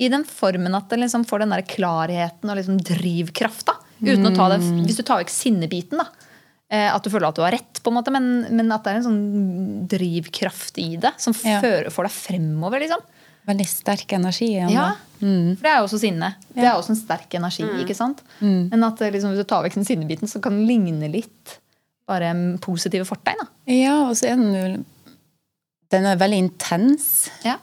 I den formen at den liksom får den der klarheten og liksom drivkraft. da. Uten å ta det, Hvis du tar vekk sinnebiten, da. eh, At du føler at du har rett, på en måte, men, men at det er en sånn drivkraft i det som Ja. fører, får deg fremover. liksom. Veldig sterk energi igjen. Ja. Mm. For det er jo også sinne. Det er også en sterk energi. ikke sant? Men at eh, liksom, hvis du tar vekk den sinnebiten, så kan den ligne litt bare en positive fortegn. da. Ja, og så er den jo Den er veldig intens. Ja.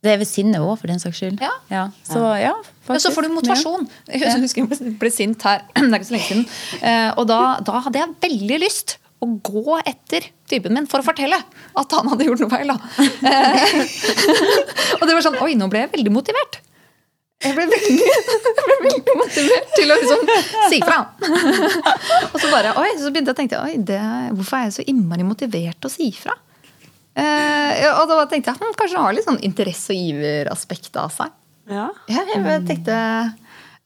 Det er ved sinne òg, for den saks skyld. Ja. Så ja, Ja, så får du motivasjon. Jeg husker jeg ble- sint her, det er ikke så lenge siden. Eh, Og da, da hadde jeg veldig lyst å gå etter typen min for å fortelle at han hadde gjort noe feil. Da. Eh, Og det var sånn Oi, nå ble jeg veldig motivert. Jeg ble veldig, jeg ble veldig motivert til å liksom si fra. Og så bare, oi, så begynte jeg å tenke oi, det, hvorfor er jeg så innmari motivert til å si fra? Eh, og da tenkte jeg hm, kanskje det har litt sånn interesse- og iveraspekt av seg. Ja. Ja, jeg tenkte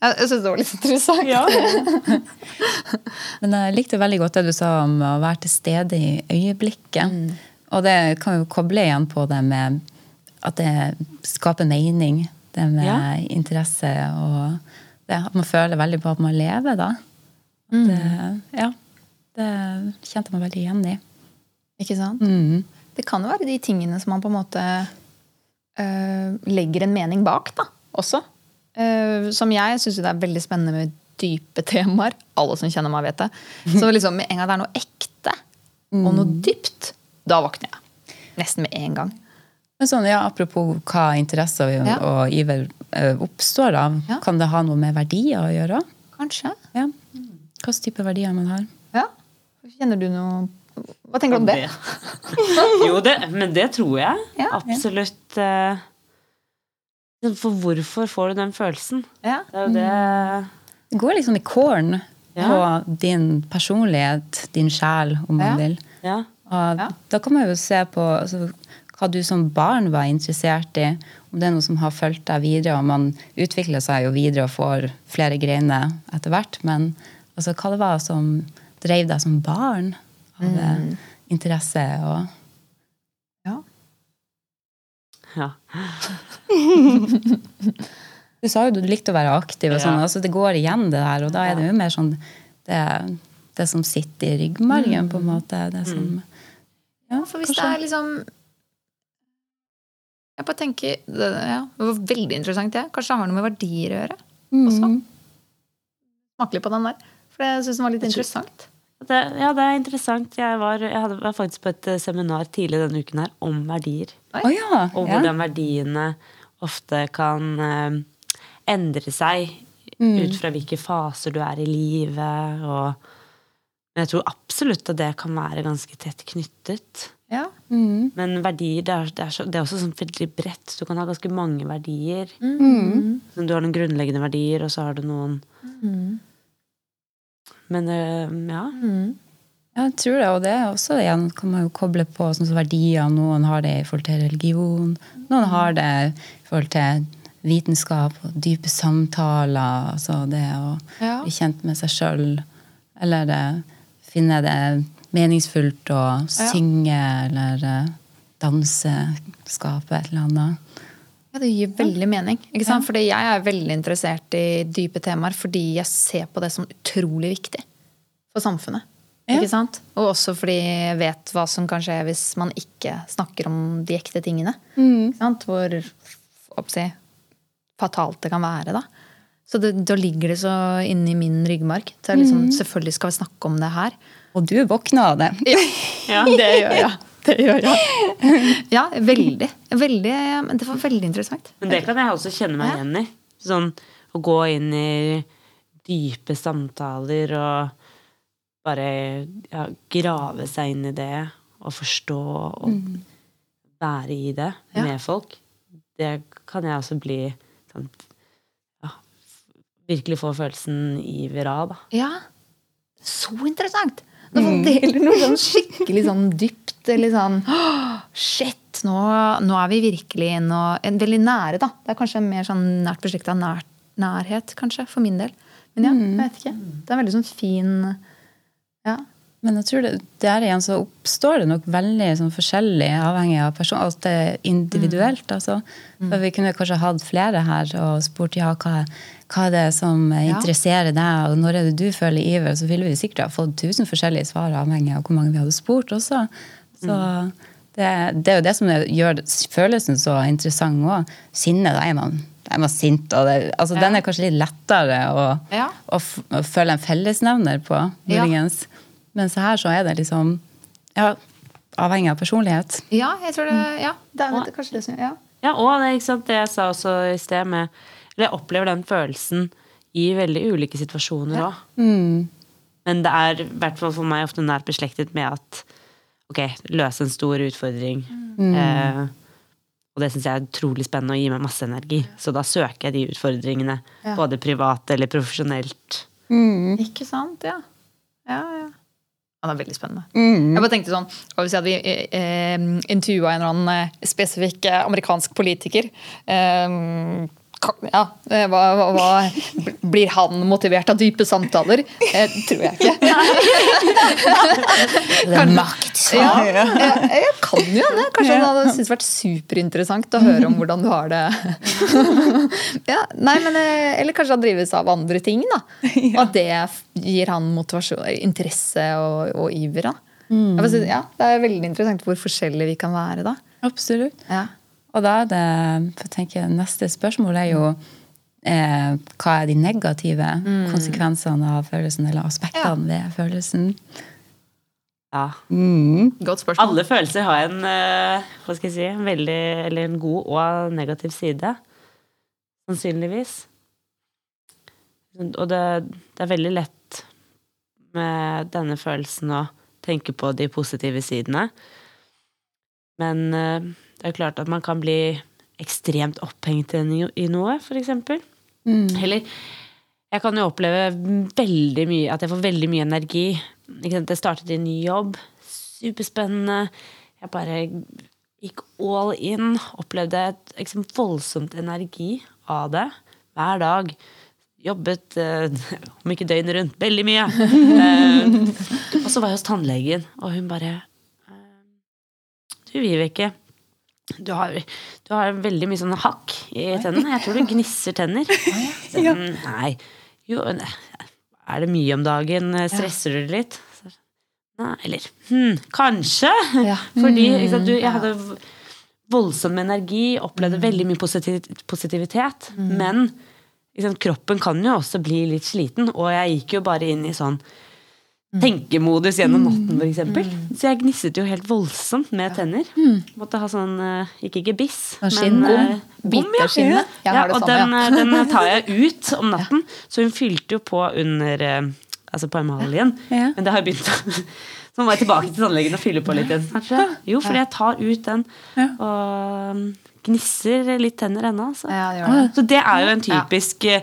Jeg, jeg syns det var litt interessant. Men jeg likte veldig godt det du sa om å være til stede i øyeblikket. Og det kan jo koble igjen på det med at det skaper mening. Det med Ja. interesse og det at man føler veldig på at man lever, da. Det, ja. Det kjente jeg meg veldig igjen i. Ikke sant? Mm. Det kan jo være de tingene som man på en måte øh, legger en mening bak, da, også. Uh, som jeg syns det er veldig spennende med dype temaer. Alle som kjenner meg, vet det. Så liksom med en gang det er noe ekte og noe dypt, da våkner jeg. Nesten med en gang. Men sånn, ja, Apropos hva interesser og, Ja. og iver eh, oppstår av, Ja. kan det ha noe med verdier å gjøre? Kanskje. Ja. Hvilken type verdier man har? Ja. Kjenner du noe Hva tenker du om det? Jo, det, men det tror jeg. Ja. Absolutt. Ja. For hvorfor får du den følelsen? Ja. Det er jo det Det går liksom i kåren Ja. på din personlighet, din sjel, om man Ja. vil. Ja. Og Ja. Da kan man jo se på altså, hva du som barn var interessert i. Om det er noe som har fulgt deg videre. og Man utvikler seg jo videre og får flere greiner etter hvert. Men altså, hva det var som drev deg som barn av eh, interesse og Ja. ja. Du sa jo du likte å være aktiv, og sånn, Ja. altså det går igjen det der. Og da er det jo mer sånn det, det som sitter i ryggmargen, på en måte. Det som ja, For hvis det er liksom Jeg bare tenker det, ja, det var veldig interessant, det. Kanskje det har noe med verdier å gjøre. også. Mm. Smake litt på den der. For jeg syns den var litt interessant. Det, ja, det er interessant. Jeg var, jeg hadde, var faktisk på et eh, seminar tidlig denne uken her om verdier. Å ja. Og ja. hvordan verdiene ofte kan eh, endre seg ut fra hvilke faser du er i livet. Og, men jeg tror absolutt at det kan være ganske tett knyttet. Ja. Mm. Men verdier, det er, det er, så, det er også sånn veldig bredt. Du kan ha ganske mange verdier. Mm. Så Du har noen grunnleggende verdier, og så har du noen Men ja. ja. Jeg tror det, og det er også igjen kan man jo koble på sånn som verdier. Noen har det i forhold til religion. Noen har det i forhold til vitenskap og dype samtaler. Altså det å Ja. bli kjent med seg sjøl. Eller det, finne det meningsfullt å synge eller eh, danse, skape et eller annet. Ja, Det gir veldig mening. ikke sant? Fordi Jeg er veldig interessert i dype temaer fordi jeg ser på det som utrolig viktig for samfunnet. Ja. Ikke sant? Og også fordi jeg vet hva som kan skje hvis man ikke snakker om de ekte tingene. Ikke sant? Hvor oppsi, fatalt det kan være. da. Så det, Da ligger det så inni min ryggmark. Så jeg liksom, Selvfølgelig skal vi snakke om det her. Og du våkna av det. Ja, det gjør jeg. Det gjør jeg. Ja, veldig. veldig men det var veldig interessant. Men det kan jeg også kjenne meg igjen i. Sånn å gå inn i dype samtaler og bare ja, grave seg inn i det og forstå og være i det Ja. med folk. Det kan jeg også bli sånn ja, Virkelig få følelsen iver av, da. Ja, så interessant! Når man deler noe sånn skikkelig sånn dypt, eller sånn «Åh, Shit, nå, nå er vi virkelig inne og Veldig nære, da. Det er kanskje mer sånn nært beslekta nær, nærhet, kanskje, for min del. Men ja, jeg vet ikke. Det er veldig sånn fin Ja. Men jeg tror det, der igjen så oppstår det nok veldig sånn forskjellig, avhengig av person. Alt det er individuelt. altså. For Vi kunne kanskje hatt flere her og spurt ja, hva, hva er det som interesserer deg, og når er det du føler iver? Så ville vi sikkert ha fått tusen forskjellige svar, avhengig av hvor mange vi hadde spurt også. Så det, det er jo det som gjør følelsen så interessant òg. Sinne, da er man, er man sint. Og det, altså, Den er kanskje litt lettere å, Ja. å, f å føle en fellesnevner på, muligens. Men så her så er det liksom ja, avhengig av personlighet. Ja, jeg tror det Ja, det er det kanskje det som Ja. Ja, og det, ikke sant, det jeg sa også i sted med Eller jeg opplever den følelsen i veldig ulike situasjoner òg. Men det er i hvert fall for meg ofte nært beslektet med at ok, løse en stor utfordring. Eh, og det syns jeg er utrolig spennende og gir meg masse energi. Så da søker jeg de utfordringene, Ja. både privat eller profesjonelt. Ikke sant? Ja. Ja, ja. Ja, det er veldig spennende. Jeg bare tenkte sånn, si at Vi eh, eh, intervjua en eller annen eh, spesifikk eh, amerikansk politiker. Eh, ja, eh, hva, hva, hva, Blir han motivert av dype samtaler? Eh, tror jeg ikke. Det er makt. Ja, jeg, jeg kan jo det. Kanskje han hadde syntes det vært superinteressant å høre om hvordan du har det. ja, nei, men, eh, eller kanskje han drives av andre ting. da. Og at det gir han motivasjon, interesse og, og iver. da. Synes, ja, Det er veldig interessant hvor forskjellige vi kan være da. Absolutt. Ja. Og da er det for jeg tenker, Neste spørsmål er jo eh, hva er de negative konsekvensene av følelsen, eller aspektene ved følelsen? Ja. Godt spørsmål. Alle følelser har en, eh, hva skal jeg si, en veldig, eller en god og negativ side. Sannsynligvis. Og det, det er veldig lett med denne følelsen å tenke på de positive sidene. Men eh, det er klart at man kan bli ekstremt opphengt i noe, for eksempel. Eller jeg kan jo oppleve veldig mye, at jeg får veldig mye energi. Jeg startet i en ny jobb. Superspennende. Jeg bare gikk all in. Opplevde et liksom, voldsomt energi av det hver dag. Jobbet, eh, om ikke døgnet rundt, veldig mye. Eh, og så var jeg hos tannlegen, og hun bare eh, Du, Vibeke. Du har, du har veldig mye sånn hakk i tennene. Jeg tror du gnisser tenner. Så, «Mm, Nei. Jo, ne- er det mye om dagen? Stresser du litt? Nei, eller hm, kanskje. Ja. Fordi ikke sant, du, jeg hadde voldsom energi, opplevde veldig mye positiv, positivitet. Men ikke sant, kroppen kan jo også bli litt sliten, og jeg gikk jo bare inn i sånn tenkemodus gjennom natten, for eksempel. Så jeg gnisset jo helt voldsomt med tenner. Måtte ha sånn, eh, ikke gebiss, men bom. Ja. Gom. Jeg Ja, har det og den, ja. eh, den tar jeg ut om natten. Så hun fylte jo på under eh, Altså på emaljen. Men det har begynt Så må jeg tilbake til tannlegen og fylle på litt igjen. snart. Jo, fordi jeg tar ut den og mm, gnisser litt tenner ennå. Altså. Ja, gjør det. Så det er jo en typisk eh,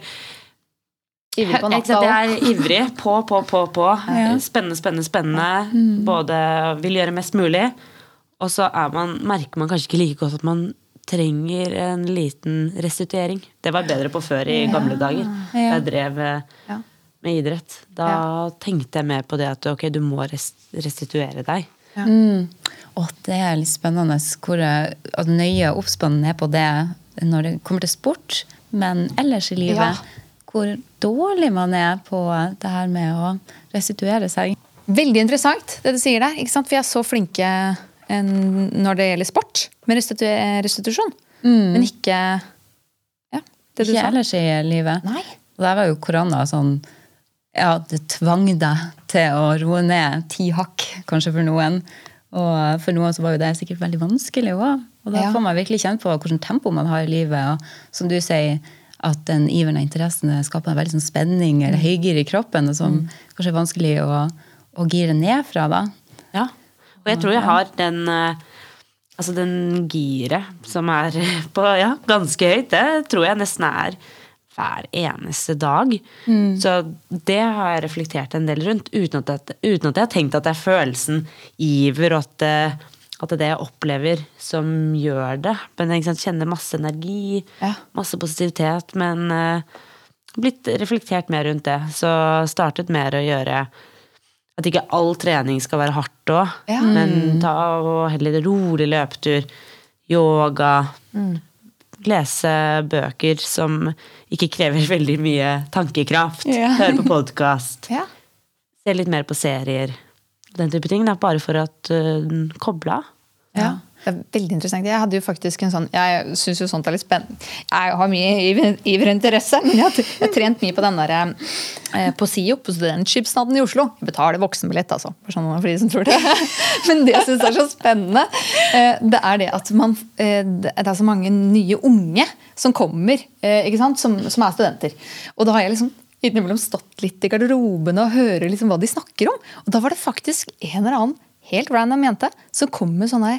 Ivrig på natta òg. Jeg er ivrig. På, på, på, på. Spennende, spennende, spennende. Både vil gjøre mest mulig. Og så er man, merker man kanskje ikke like godt at man trenger en liten restituering. Det var bedre på før i gamle dager. Da jeg drev eh, Ja. med idrett. Da tenkte jeg mer på det at ok, du må restituere deg. Og det er litt spennende hvor jeg- at nøye oppspannen er på det når det kommer til sport, men ellers i livet. Ja. Hvor dårlig man er på det her med å restituere seg. Veldig interessant det du sier der. ikke sant? Vi er så flinke en, når det gjelder sport med restitu restitusjon. Men ikke ja, det du Ikke sa. ellers i livet. Nei. Og der var jo korona sånn Ja, det tvang deg til å roe ned ti hakk, kanskje for noen. Og for noen så var jo det sikkert veldig vanskelig òg. Og da Ja. får man virkelig kjenne på hvilket tempo man har i livet. Og som du sier, at den iveren og interessen skaper en veldig sånn spenning eller høygir i kroppen, og som kanskje er vanskelig å, å gire ned fra. da. Ja. Og jeg tror jeg har den eh, Altså den giret som er på ja, ganske høyt, det tror jeg nesten er hver eneste dag. Så det har jeg reflektert en del rundt, uten at, jeg, uten at jeg har tenkt at det er følelsen iver, og at det, at det er det jeg opplever som gjør det. Men jeg kjenner masse energi, Ja. masse positivitet, men uh, blitt reflektert mer rundt det. Så startet mer å gjøre At ikke all trening skal være hardt òg, Ja. men ta og heller rolig løpetur, yoga. Lese bøker som ikke krever veldig mye tankekraft. Ja. Høre på podkast. Ja. Se litt mer på serier. Den type ting. Da, bare for at uh, koble av. Ja. Det er veldig interessant. Jeg hadde jo faktisk en sånn, jeg syns jo sånt er litt spennende. Jeg har mye iver, iver og interesse, men jeg har trent mye på den der, eh, på SIO, på Studentskipsnaden i Oslo. Jeg betaler voksenbillett, altså, for, sånn, for de som tror det. Men det jeg syns er så spennende, eh, det er det at man eh, Det er så mange nye unge som kommer, eh, ikke sant, som, som er studenter. Og da har jeg liksom innimellom stått litt i garderoben og hører liksom hva de snakker om. Og da var det faktisk en eller annen helt random jente som kom med sånne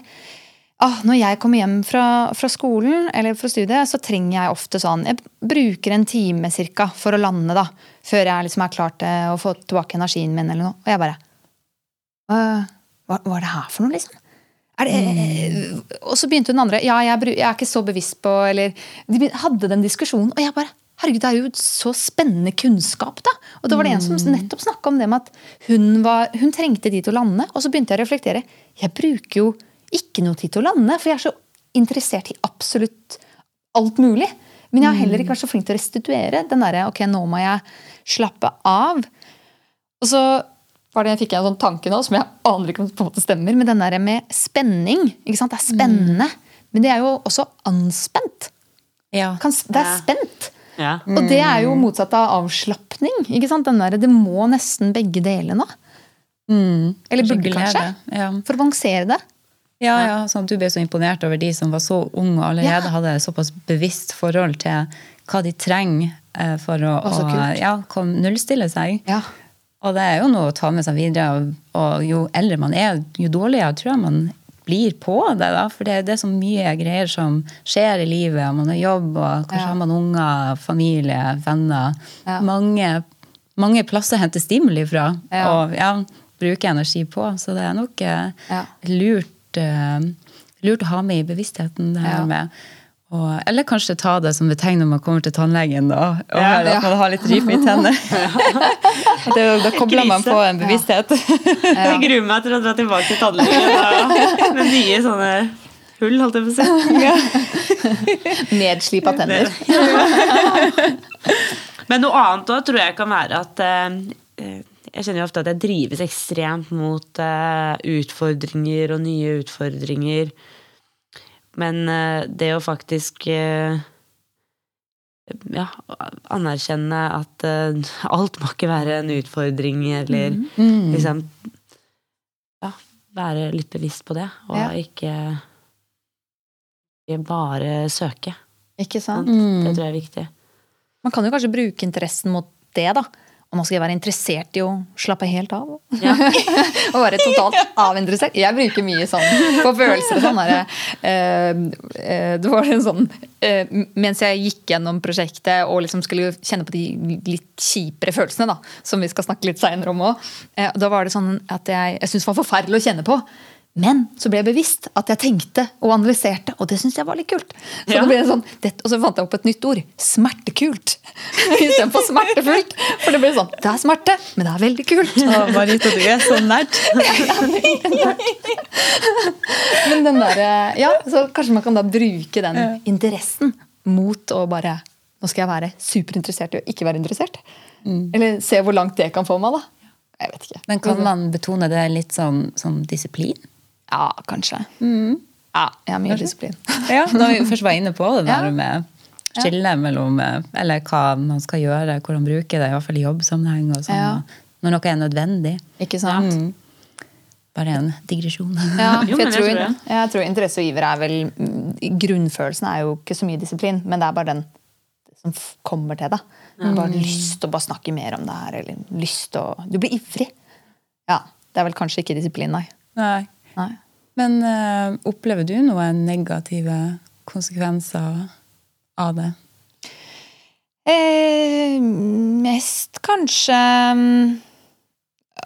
ah, Når jeg kommer hjem fra, fra skolen eller fra studiet, så trenger jeg ofte sånn Jeg bruker en time cirka for å lande, da. Før jeg liksom er klar til å få tilbake energien min, eller noe. Og jeg bare «Øh, hva, hva er det her for noe, liksom? Det, Og så begynte den andre. Ja, jeg, jeg er ikke så bevisst på Eller De hadde den diskusjonen, og jeg bare Herregud, det er jo så spennende kunnskap, da. Og det var det en som nettopp snakka om det med at hun, var, hun trengte de til å lande. Og så begynte jeg å reflektere. Jeg bruker jo ikke noe tid til å lande, for jeg er så interessert i absolutt alt mulig. Men jeg har heller ikke vært så flink til å restituere den derre ok, nå må jeg slappe av. Og så var det, fikk jeg en sånn tanke nå som jeg aner ikke om på en måte stemmer, men den der med spenning. ikke sant? Det er spennende. Men det er jo også anspent. Ja. Kan, det er spent. Ja. Og det er jo motsatt av avslapning. ikke sant? Den der, det må nesten begge delene. Eller burde kanskje. Ja. For å balansere det. Ja, ja, sånn at du ble så imponert over de som var så unge og allerede Ja. hadde såpass bevisst forhold til hva de trenger eh, for å, Å, ja, nullstille seg. Ja. Og det er jo noe å ta med seg videre. Og, og jo eldre man er, jo dårligere tror jeg man blir på det. da, For det, det er så mye greier som skjer i livet. Man har jobb, og kanskje Ja. har man unger, familie, venner. Ja. Mange, mange plasser henter stimuli fra. Ja. Og ja, bruker energi på. Så det er nok eh, lurt, uh, lurt å ha med i bevisstheten. det her med og, eller kanskje ta det som et tegn når man kommer til tannlegen da, og Ja. ja. at man har litt ripe i tennene. Det- da kobler man på en bevissthet. Jeg gruer meg til å dra tilbake til tannlegen da, med nye sånne hull, holdt jeg på å si. Nedslipa tenner. Men noe annet òg tror jeg kan være at eh, Jeg kjenner jo ofte at jeg drives ekstremt mot eh, utfordringer og nye utfordringer. Men eh, det å faktisk eh, ja, anerkjenne at eh, alt må ikke være en utfordring, eller liksom Ja, være litt bevisst på det, og Ja. ikke, ikke bare søke. Ikke sant? Det tror jeg er viktig. Man kan jo kanskje bruke interessen mot det, da. Og nå skal jeg være interessert i å slappe helt av. Ja. og være totalt avinteressert. Jeg bruker mye sånn på følelser. Sånn der, eh, eh, det var en sånn eh, Mens jeg gikk gjennom prosjektet og liksom skulle kjenne på de litt kjipere følelsene, da, som vi skal snakke litt seinere om òg, eh, da var det sånn at jeg, jeg syntes det var forferdelig å kjenne på. Men så ble jeg bevisst at jeg tenkte og analyserte, og det syntes jeg var litt kult. Så Ja. det ble sånn, det, Og så fant jeg opp et nytt ord. Smertekult. Istedenfor smertefullt. For det ble sånn, det er smerte, men det er veldig kult. Å, Marita, du er så nært. Men den der, ja, så kanskje man kan da bruke den interessen mot å bare Nå skal jeg være superinteressert i å ikke være interessert. Eller se hvor langt det kan få meg, da. Jeg vet ikke. Men kan man betone det litt som, som disiplin? Ja, kanskje. Ja, jeg har mye disiplin. Ja, Når vi først var inne på det der Ja. med skille mellom eh, Eller hva man skal gjøre, hvordan bruker det, i hvert fall i jobbsammenheng. og sånn, Ja. Når noe er nødvendig. Ikke sant? Bare en digresjon. Ja, for jeg, tror, jeg tror interesse og iver er vel mm, Grunnfølelsen er jo ikke så mye disiplin, men det er bare den som kommer til deg. Du har bare lyst til å bare snakke mer om det her, eller lyst til å Du blir ivrig. Ja. Det er vel kanskje ikke disiplin, nei. Nei. nei. Men eh, opplever du noen negative konsekvenser av det? Eh, mest kanskje mm,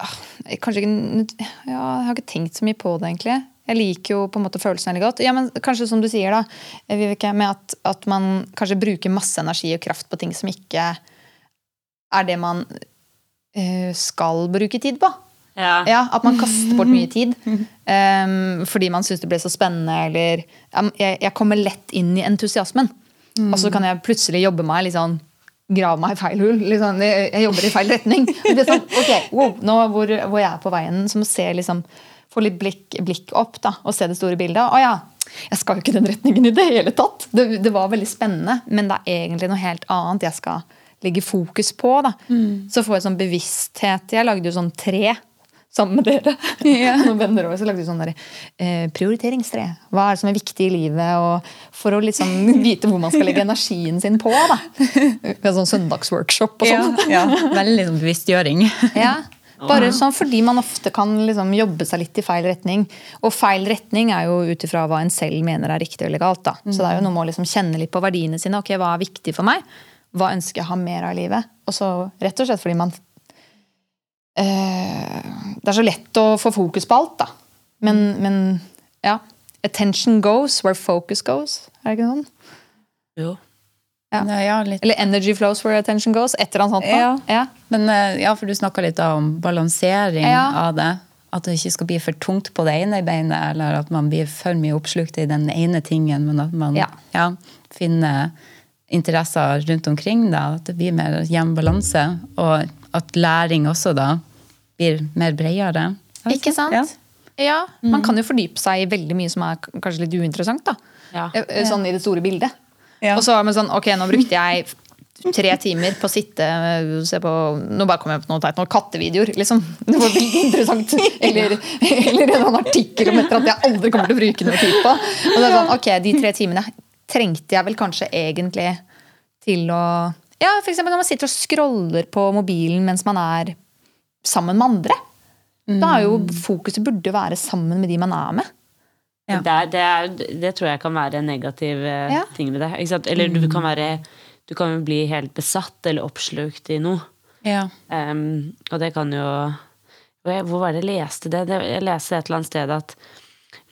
ah, Kanskje ikke Ja, jeg har ikke tenkt så mye på det, egentlig. Jeg liker jo på en måte følelsen veldig godt. Ja, men Kanskje som du sier, da, eh, med at, at man kanskje bruker masse energi og kraft på ting som ikke er det man eh, skal bruke tid på. Ja. Ja, At man kaster bort mye tid um, fordi man syns det ble så spennende. Eller jeg, jeg kommer lett inn i entusiasmen. Og så kan jeg plutselig jobbe meg litt sånn Grave meg i feil hull. Sånn, jeg, jeg jobber i feil retning. Det sånn, ok, wow, Nå hvor, hvor jeg er på veien, så må jeg liksom, få litt blikk, blikk opp da, og se det store bildet. Å ja, jeg skal jo ikke den retningen i det hele tatt. Det, det var veldig spennende, men det er egentlig noe helt annet jeg skal legge fokus på. da. Så får jeg sånn bevissthet. Jeg lagde jo sånn tre sammen med dere. Noen venner også, så lagde vi sånn der, eh, prioriteringstre. Hva er det som er viktig i livet? Og for å liksom vite hvor man skal legge energien sin på. da. Har sånn søndagsworkshop og Ja, sånn. ja, veldig sånn bevisstgjøring. Ja. Bare sånn fordi man ofte kan liksom jobbe seg litt i feil retning. Og feil retning er jo ut ifra hva en selv mener er riktig eller galt. da. Så det er jo noe med å liksom kjenne litt på verdiene sine. ok, Hva er viktig for meg? Hva ønsker jeg å ha mer av i livet? Og så rett og slett fordi man Det er så lett å få fokus på alt, da. Men, men ja. Attention goes where focus goes. Er det ikke sånn? Jo. Ja. Nei, ja, litt. Eller energy flows where attention goes. Et eller annet sånt. Ja. Ja. Men eh, ja, for du snakka litt om balansering Ja. av det. At det ikke skal bli for tungt på det ene beinet, eller at man blir for mye oppslukt i den ene tingen, men at man Ja. ja, finner interesser rundt omkring. Da, at det blir mer jevn balanse. Og at læring også da blir mer bredere. Ikke sant? Ja. Ja, Man kan jo fordype seg i veldig mye som er kanskje litt uinteressant. da. Ja. Eh, eh, Sånn i det store bildet. Ja. Og så er man sånn, ok, nå brukte jeg tre timer på å sitte og se på Nå bare kom jeg på noe teit, noen kattevideoer. liksom. Det var veldig interessant. Eller, eller en artikkel om et eller annet jeg aldri kommer til å bruke noe tid på. Og det er sånn, ok, De tre timene trengte jeg vel kanskje egentlig til å Ja, eksempel når man sitter og scroller på mobilen mens man er sammen med andre. Da er jo fokuset burde være sammen med de man er med. Ja. Det, er, det, er, det tror jeg kan være en negativ eh, Ja. ting med det. Ikke sant? Eller du kan være Du kan jo bli helt besatt eller oppslukt i noe. Ja. Um, og det kan jo Hvor var det jeg leste det? det? Jeg leste et eller annet sted at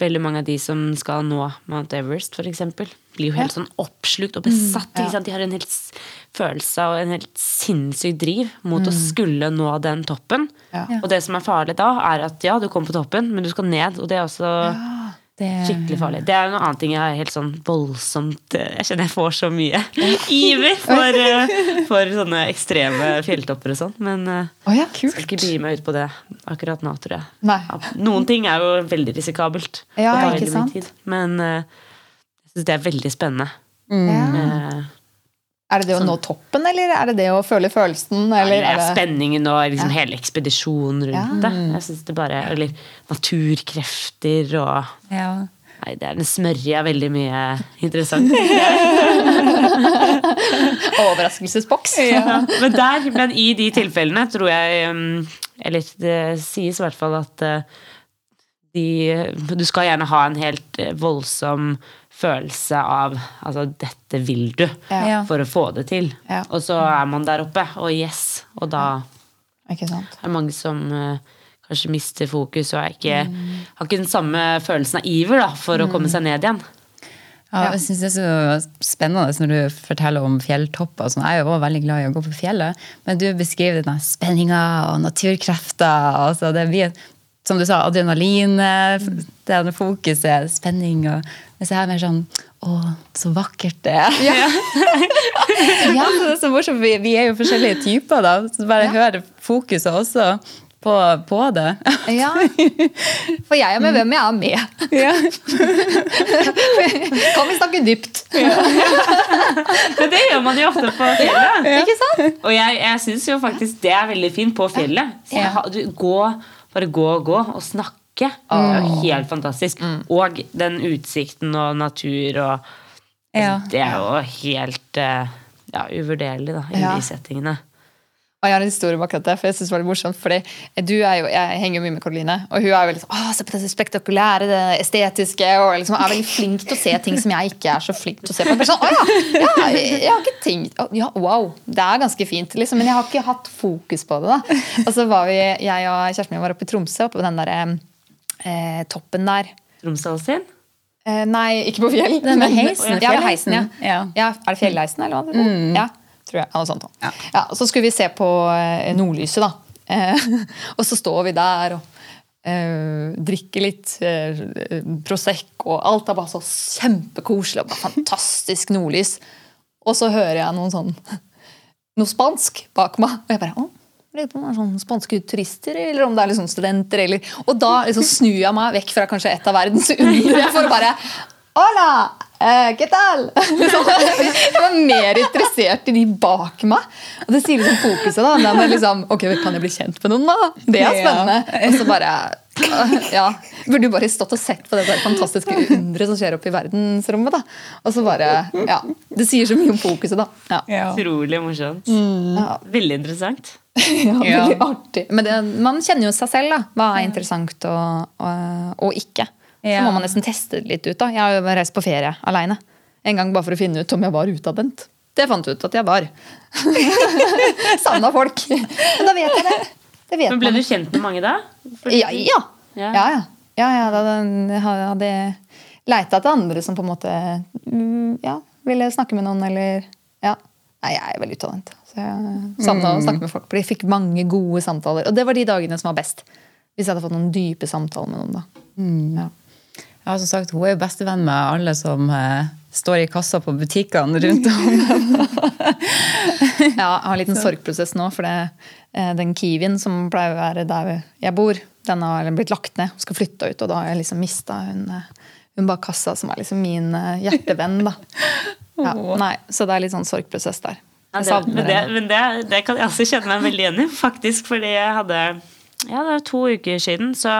veldig mange av de som skal nå Mount Everest, f.eks., blir jo helt sånn oppslukt og besatt. ikke sant? De har en helt følelse og en helt sinnssyk driv mot å skulle nå den toppen. Ja. Og det som er farlig da, er at ja, du kommer på toppen, men du skal ned. Og det er også Det, skikkelig farlig. Det er noe annet ting jeg er helt sånn voldsomt eh, Jeg kjenner jeg får så mye iver for, eh, for sånne ekstreme fjelltopper og sånn. Men oh ja, jeg skal ikke begi meg ut på det akkurat nå, tror jeg. Nei. Noen ting er jo veldig risikabelt. Ja, ikke sant? tid. Men jeg syns det er veldig spennende. Ja. Eh, Er det det å nå toppen, eller er det det å føle følelsen? Eller er det... spenningen og liksom hele ekspedisjonen rundt Ja. det. Jeg synes det bare, Eller naturkrefter og ja. Nei, det er den smørja veldig mye interessant. Overraskelsesboks? Ja, men, der, men i de tilfellene tror jeg um, Eller det sies i hvert fall at uh, de, du skal gjerne ha en helt uh, voldsom følelse av Altså, dette vil du. Ja. For å få det til. Ja. Og så er man der oppe, og yes. Og da Ikke sant? er det mange som uh, kanskje mister fokus og er ikke, har ikke den samme følelsen av iver da, for å komme seg ned igjen. Ja, jeg synes det er så spennende når du forteller om fjelltopper. sånn. Jeg er jo også veldig glad i å gå på fjellet, men du beskriver denne spenninga og naturkrefter. Altså det blir, som du sa, adrenalin, det er fokuset, spenning. og Mens jeg er mer sånn Å, så vakkert det er. Ja. ja. det er så morsomt. Vi, vi er jo forskjellige typer, da. Så bare hører fokuset også på, på det. Ja. For jeg er med hvem jeg er med. Ja. Kan vi snakke dypt? Men det gjør man jo ofte på fjellet. Ikke sant? Og jeg, jeg syns jo faktisk det er veldig fint på fjellet. Så jeg du, gå, bare gå og gå og snakke. Det er jo helt fantastisk. Og den utsikten og natur og Ja. Det er jo helt eh, ja, uvurderlig da, i Ja. de settingene. Og jeg har en historie bak dette, for jeg synes det var litt morsomt. fordi du er jo, Jeg henger jo mye med Karoline, og hun er jo veldig sånn, Åh, se på det spektakulære, det estetiske. Og liksom er veldig flink til å se ting som jeg ikke er så flink til å se på. Sånn, Å ja, ja, jeg har ikke tenkt å, ja, Wow, det er ganske fint, liksom, men jeg har ikke hatt fokus på det. da. Og så var vi, jeg og kjæresten min var oppe i Tromsø, oppe på den der eh, toppen der. Tromsøhalsen? Eh, nei, ikke på fjell. Den men- heisen, Ja, heisen, ja. Ja. ja. Er det fjellheisen, eller hva? det er? Ja, tror jeg. Sånt. ja. Ja. så skulle vi se på eh, nordlyset, da. Eh, og så står vi der og eh, drikker litt eh, Prosecco, og alt er bare så kjempekoselig og bare fantastisk nordlys. Og så hører jeg noen sånn noe spansk bak meg. Og jeg bare å, lurer på om det er sånn spanske turister, eller om det er liksom studenter. Eller, og da liksom snur jeg meg vekk fra kanskje et av verdens under for å bare Hola! Eh, ¿Qué tal? Jeg var mer interessert i de bak meg. Og det sier liksom fokuset. da, det med liksom, ok, Kan jeg bli kjent med noen, da? Det er spennende. Og så bare ja, Burde jo bare stått og sett på det der fantastiske underet som skjer oppe i verdensrommet. da. Og så bare, ja, Det sier så mye om fokuset, da. Ja, Ja. Utrolig morsomt. ja, Veldig interessant. ja Ja. veldig artig. Men det, man kjenner jo seg selv, da. Hva er interessant og, og, og ikke. Så må man nesten teste det litt ut. da. Jeg har jo reist på ferie aleine. En gang bare for å finne ut om jeg var utadvendt. Det fant ut at jeg var. Savna folk. Men da vet jeg det. Det vet Men Ble man. du kjent med mange da? Ja, ja. Ja. ja, ja. ja, ja da jeg hadde leita etter andre som på en måte mm, ja, ville snakke med noen, eller ja. Nei, jeg er veldig utadvendt. Så jeg savna å snakke med folk. For jeg fikk mange gode samtaler. Og det var de dagene som var best. Hvis jeg hadde fått noen dype samtaler med noen. da. Ja. Jeg har som sagt, Hun er jo bestevenn med alle som eh, står i kassa på butikkene rundt om. Ja, jeg har en liten sorgprosess nå, for det, eh, den Kiwien som pleier å være der jeg bor, den har blitt lagt ned og skal flytte ut. Og da har jeg liksom mista hun, eh, hun bak kassa, som er liksom min eh, hjertevenn. da. Ja, nei, så det er litt sånn sorgprosess der. Ja, det, men det, men det, det kan jeg også kjenne meg veldig igjen i, faktisk. Fordi jeg hadde Ja, det var to uker siden, så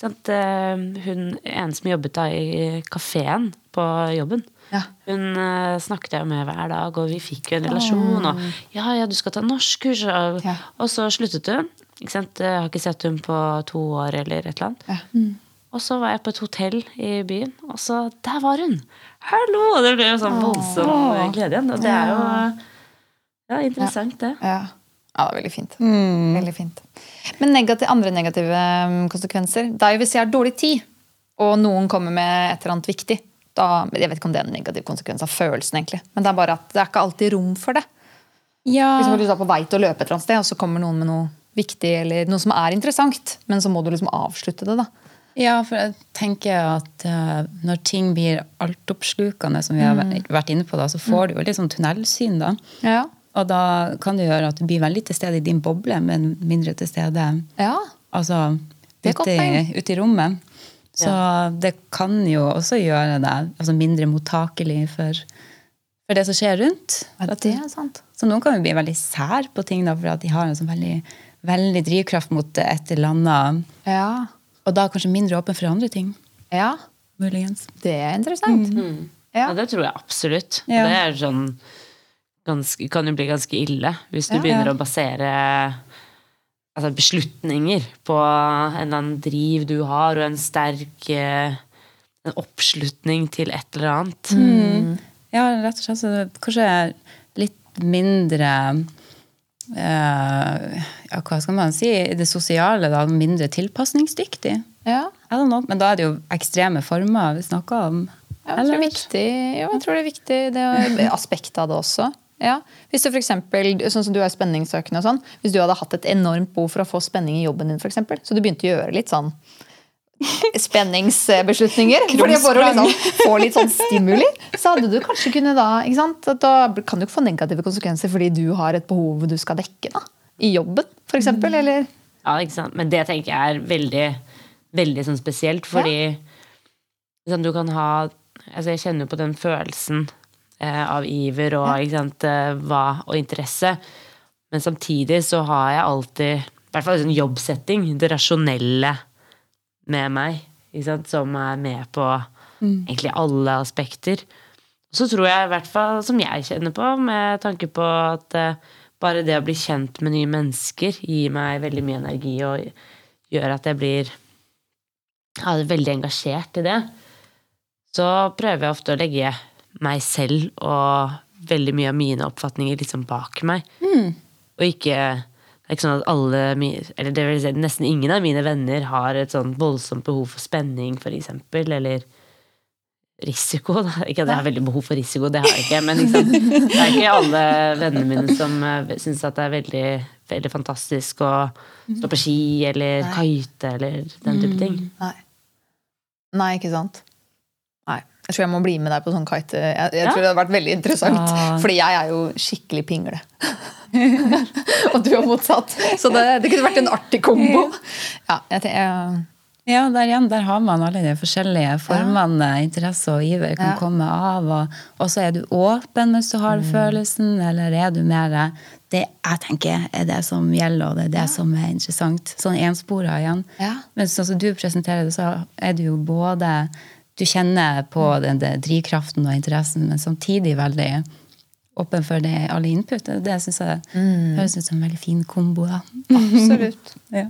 sant, eh, hun ene som jobbet da i kafeen på jobben Ja. Hun eh, snakket jeg med hver dag, og vi fikk jo en relasjon. Og ja, ja, du skal ta norskkurs. Og, Ja. og så sluttet hun. Ikke sant? Jeg har ikke sett hun på to år eller et eller annet. Ja. Og så var jeg på et hotell i byen, og så der var hun! Hallo! Det ble jo sånn voldsom glede igjen. Og det er jo ja, interessant, det. Ja. Ja, det er veldig fint. Veldig fint. Men negativ, andre negative um, konsekvenser Det er jo hvis jeg har dårlig tid, og noen kommer med et eller annet viktig. Da, jeg vet ikke om det er en negativ konsekvens av følelsen, egentlig. Men det er bare at det er ikke alltid rom for det. Ja. Hvis du er på vei til å løpe et eller annet sted, og så kommer noen med noe viktig eller noe som er interessant, men så må du liksom avslutte det. da. Ja, for jeg tenker at uh, når ting blir altoppslukende, som vi har vært- vært inne på, da, så får du jo litt sånn tunnelsyn. da. Ja. Og da kan det gjøre at du blir veldig til stede i din boble, men mindre til stede Ja. altså, Det er godt ute, i, ute i rommet. Så det kan jo også gjøre deg altså mindre mottakelig for, for det som skjer rundt. ja, det er sant. Så noen kan jo bli veldig sær på ting da, for at de har en sånn veldig, veldig drivkraft mot et eller annet. Ja. Og da kanskje mindre åpen for andre ting. ja. Muligens. Det er interessant. Ja. Ja. det tror jeg absolutt. Ja. Det er sånn ganske, kan jo bli ganske ille hvis du Ja, begynner ja. å basere altså beslutninger på en eller annen driv du har, og en sterk eh, en oppslutning til et eller annet. Mm. Ja, rett og slett. Så kanskje litt mindre eh, ja, Hva skal man si? I det sosiale, da. Mindre tilpasningsdyktig. Ja. Men da er det jo ekstreme former vi snakker om. Ja, jeg tror det er viktig, jo, jeg tror det er viktig det aspektet av det også. Ja. Hvis du for eksempel, sånn som du er spenningssøkende og sånn, hvis du hadde hatt et enormt behov for å få spenning i jobben din, for eksempel, så du begynte å gjøre litt sånn spenningsbeslutninger for å liksom få litt sånn stimuli, så hadde du kanskje kunne da ikke sant? at Da kan du ikke få negative konsekvenser fordi du har et behov du skal dekke da, i jobben, for eksempel, eller Ja, ikke sant? Men det tenker jeg er veldig, veldig sånn spesielt, fordi sånn, du kan ha altså Jeg kjenner jo på den følelsen av iver og, ikke sant, eh, hva, og interesse. Men samtidig så har jeg alltid, i hvert fall i sånn jobbsetting, det rasjonelle med meg. Sant, som er med på egentlig alle aspekter. Så tror jeg, i hvert fall som jeg kjenner på, med tanke på at eh, bare det å bli kjent med nye mennesker gir meg veldig mye energi og gjør at jeg blir ja, veldig engasjert i det. Så prøver jeg ofte å legge meg selv og veldig mye av mine oppfatninger liksom bak meg. Og ikke det er ikke sånn at alle, eller det vil si, nesten ingen av mine venner har et sånn voldsomt behov for spenning, eksempel, eller risiko. Da. Ikke at jeg har veldig behov for risiko, det har jeg ikke. Men liksom, det er ikke alle vennene mine som uh, syns at det er veldig veldig fantastisk å stå på ski eller kite eller den type ting. Nei. Nei, ikke sant? Jeg tror jeg må bli med deg på sånn kite. Jeg, jeg Ja. tror det hadde vært veldig interessant. Ja. Fordi jeg er jo skikkelig pingle. Og du er motsatt. Så det, det kunne vært en artig kombo. Ja, jeg, jeg, Ja, der igjen, der har man alle de forskjellige formene interesse og iver kan Ja. komme av. Og, og så er du åpen hvis du har Mm. følelsen, eller er du mer Det jeg tenker er det som gjelder, og det er det som er interessant. Sånn enspora igjen. Ja. Men sånn som du presenterer det, så er du jo både Du kjenner på Mm. den, den drivkraften og interessen, men samtidig veldig åpen for det, alle input. Det syns jeg Mm. høres ut som en veldig fin kombo. Da. absolutt. Ja.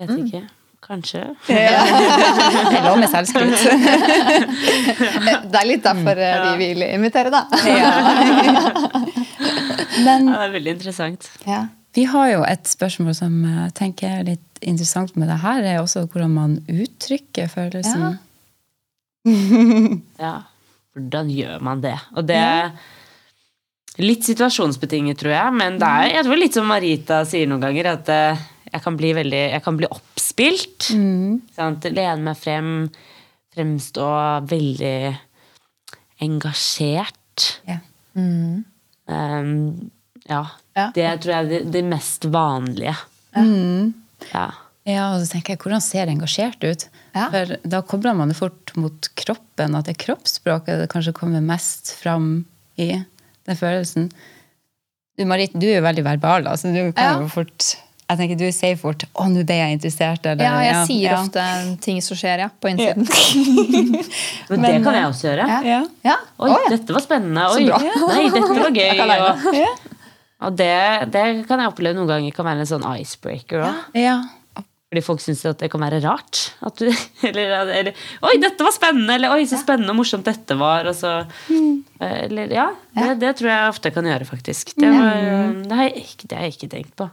Vet ikke. Kanskje. Ja. Eller med selvskryt. Det er litt derfor ja. vi vil invitere da. Men Ja, det er veldig interessant. Ja. Vi har jo et spørsmål som jeg tenker er litt interessant med det her, er også hvordan man uttrykker følelsen. Ja, hvordan gjør man det? Og det er litt situasjonsbetinget, tror jeg. Men det er jeg tror litt som Marita sier noen ganger, at eh, jeg kan bli veldig jeg kan bli oppspilt. Sant? Lene meg frem, fremstå veldig engasjert. Ja. Um, ja. Ja. Det tror jeg er det, det mest vanlige. Ja. Ja, og så tenker jeg, Hvordan ser det engasjert ut? Ja. For Da kobler man det fort mot kroppen, at det er kroppsspråket det kanskje kommer mest fram i den følelsen. Du Marit, du er jo veldig verbal, Altså, du kan Ja. jo fort jeg tenker Du sier fort 'Å, nå ble jeg interessert'. Eller, ja, jeg sier ja. ofte ting som skjer, ja, på innsiden. Men, det kan jeg også gjøre. Ja. Ja. Ja. Oi, ja. dette var spennende. Oi, bra. nei, dette var gøy. Ja, Og, og det, det kan jeg oppleve noen ganger kan være en sånn icebreaker òg. Ja. Fordi folk syns at det kan være rart. At du, eller, eller 'Oi, dette var spennende!' Eller 'Oi, så spennende og morsomt dette var'. Og så, eller, ja, det, det tror jeg ofte kan gjøre, faktisk. Det, var, det, har jeg ikke, det har jeg ikke tenkt på.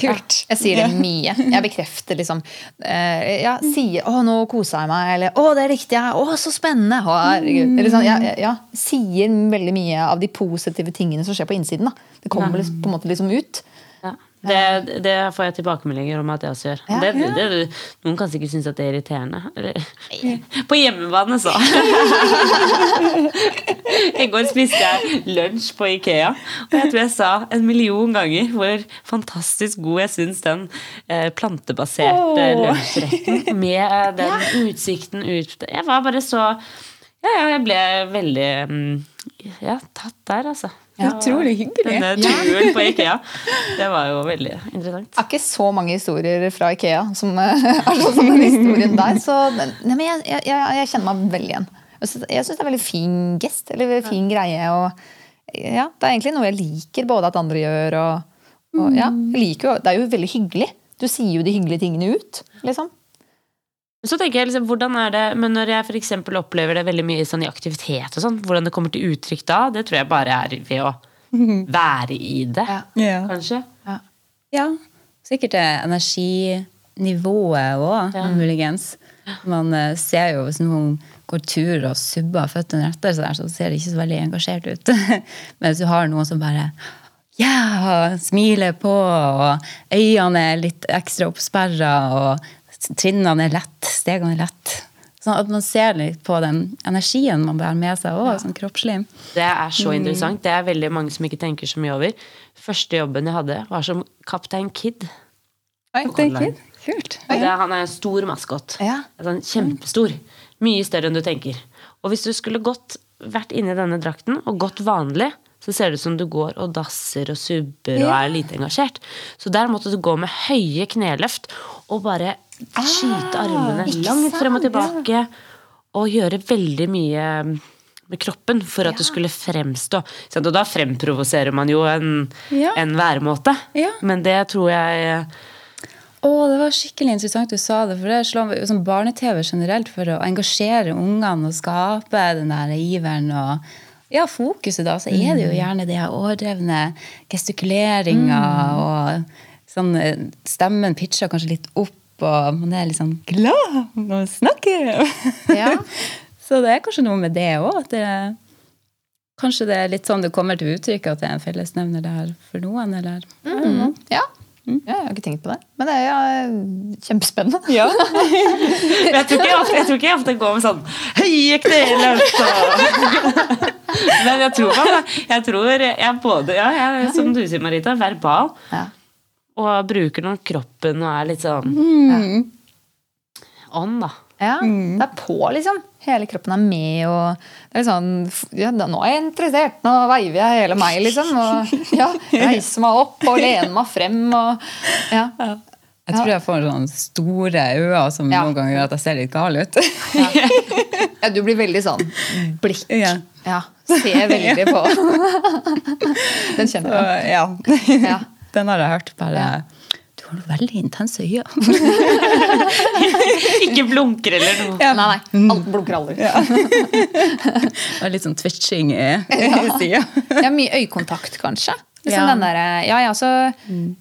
Kult. Jeg sier det mye. Jeg bekrefter liksom eh, ja, Sier 'Å, nå kosa jeg meg', eller 'Å, det likte jeg', 'Å, så spennende'. Å, herregud. Eller sånn, ja, ja, ja, sier veldig mye av de positive tingene som skjer på innsiden. Da. Det kommer liksom, på en måte liksom ut. Ja. Det, det får jeg tilbakemeldinger om at jeg også gjør. Ja. Det, det, noen kan sikkert synes at det er irriterende. Eller, på hjemmebane, så. I går spiste jeg lunsj på Ikea, og jeg tror jeg sa en million ganger hvor fantastisk god jeg syns den plantebaserte plantebaserte lunsjretten med eh, den utsikten ut Jeg var bare så Ja, ja, jeg ble veldig mm, ja, tatt der, altså. Utrolig hyggelig. Denne turen på Ikea. Det var jo veldig interessant. Det er ikke så mange historier fra Ikea som eh, er sånn som den historien der. Så, nei, men jeg, jeg, jeg, kjenner meg veldig igjen. Jeg syns synes det er en veldig fin gest. Eller fin greie. Og, ja, det er egentlig noe jeg liker både at andre gjør og, og ja, jeg liker jo, Det er jo veldig hyggelig. Du sier jo de hyggelige tingene ut. liksom. Så tenker jeg liksom, hvordan er det, men Når jeg for eksempel opplever det veldig mye sånn i aktivitet, og sånn, hvordan det kommer til uttrykk da, det tror jeg bare er ved å være i det, Ja. Ja. kanskje. Ja, sikkert det energinivået òg, muligens. Man eh, ser jo hvis noen går tur og subber føttene etter, så, der, så ser det ikke så veldig engasjert ut. Men hvis du har noen som bare ja, smiler på, og øynene er litt ekstra oppsperra, og trinnene er lett, stegene er lett. Sånn at man ser litt på den energien man bærer med seg òg, sånn kroppslig. Det er så interessant. Det er veldig mange som ikke tenker så mye over. Første jobben jeg hadde, var som Kaptein Kid. Online. Kult. Og det, han er en stor maskot. Ja. Sånn kjempestor. Mye større enn du tenker. Og hvis du skulle gått, vært inni denne drakten og gått vanlig, så ser det ut som du går og dasser og subber og er lite engasjert. Så der måtte du gå med høye kneløft og bare skyte armene langt frem og tilbake. Og gjøre veldig mye med kroppen for at du skulle fremstå. Og da fremprovoserer man jo en, Ja. en væremåte. Ja. Men det tror jeg Å, det var skikkelig interessant du sa det. For det slår sånn barne-TV generelt for å engasjere ungene og skape den der iveren og ja, fokuset, da, så er det jo gjerne det overdrevne gestikuleringa og sånn eh, Stemmen pitcher kanskje litt opp, og man er litt sånn glad når man snakker. Ja. så det er kanskje noe med det òg, at det kanskje det er litt sånn det kommer til uttrykk, at det er en fellesnevner der for noen, eller Mm. Ja. ja. Jeg har ikke tenkt på det. Men det er ja, kjempespennende. Men jeg tror ikke jeg ofte, jeg tror ikke jeg ofte går med sånn høye kneløft Men jeg tror Jeg tror jeg både ja, jeg, Som du sier, Marita, verbal. Ja. Og bruker nok kroppen og er litt sånn ånd, da. Ja, Det er på, liksom. Hele kroppen er med. og det er sånn, ja, Nå er jeg interessert, nå veiver jeg hele meg, liksom. Og ja, reiser meg opp og lener meg frem. og ja. Jeg tror jeg får sånne store øyne som Ja. noen ganger gjør at jeg ser litt gal ut. ja, du blir veldig sånn blikk. Ja. Ja, ser veldig på. Den kjenner Så, jeg. ja. Ja. Den har jeg hørt. Bare Du har noe veldig intense øyne. Ikke blunker eller noe. Nei, nei. Alt blunker aldri. Ja. Det er litt sånn twitching i, ja. sida. mye øyekontakt, kanskje. Liksom Ja. Den, der, ja, ja, så,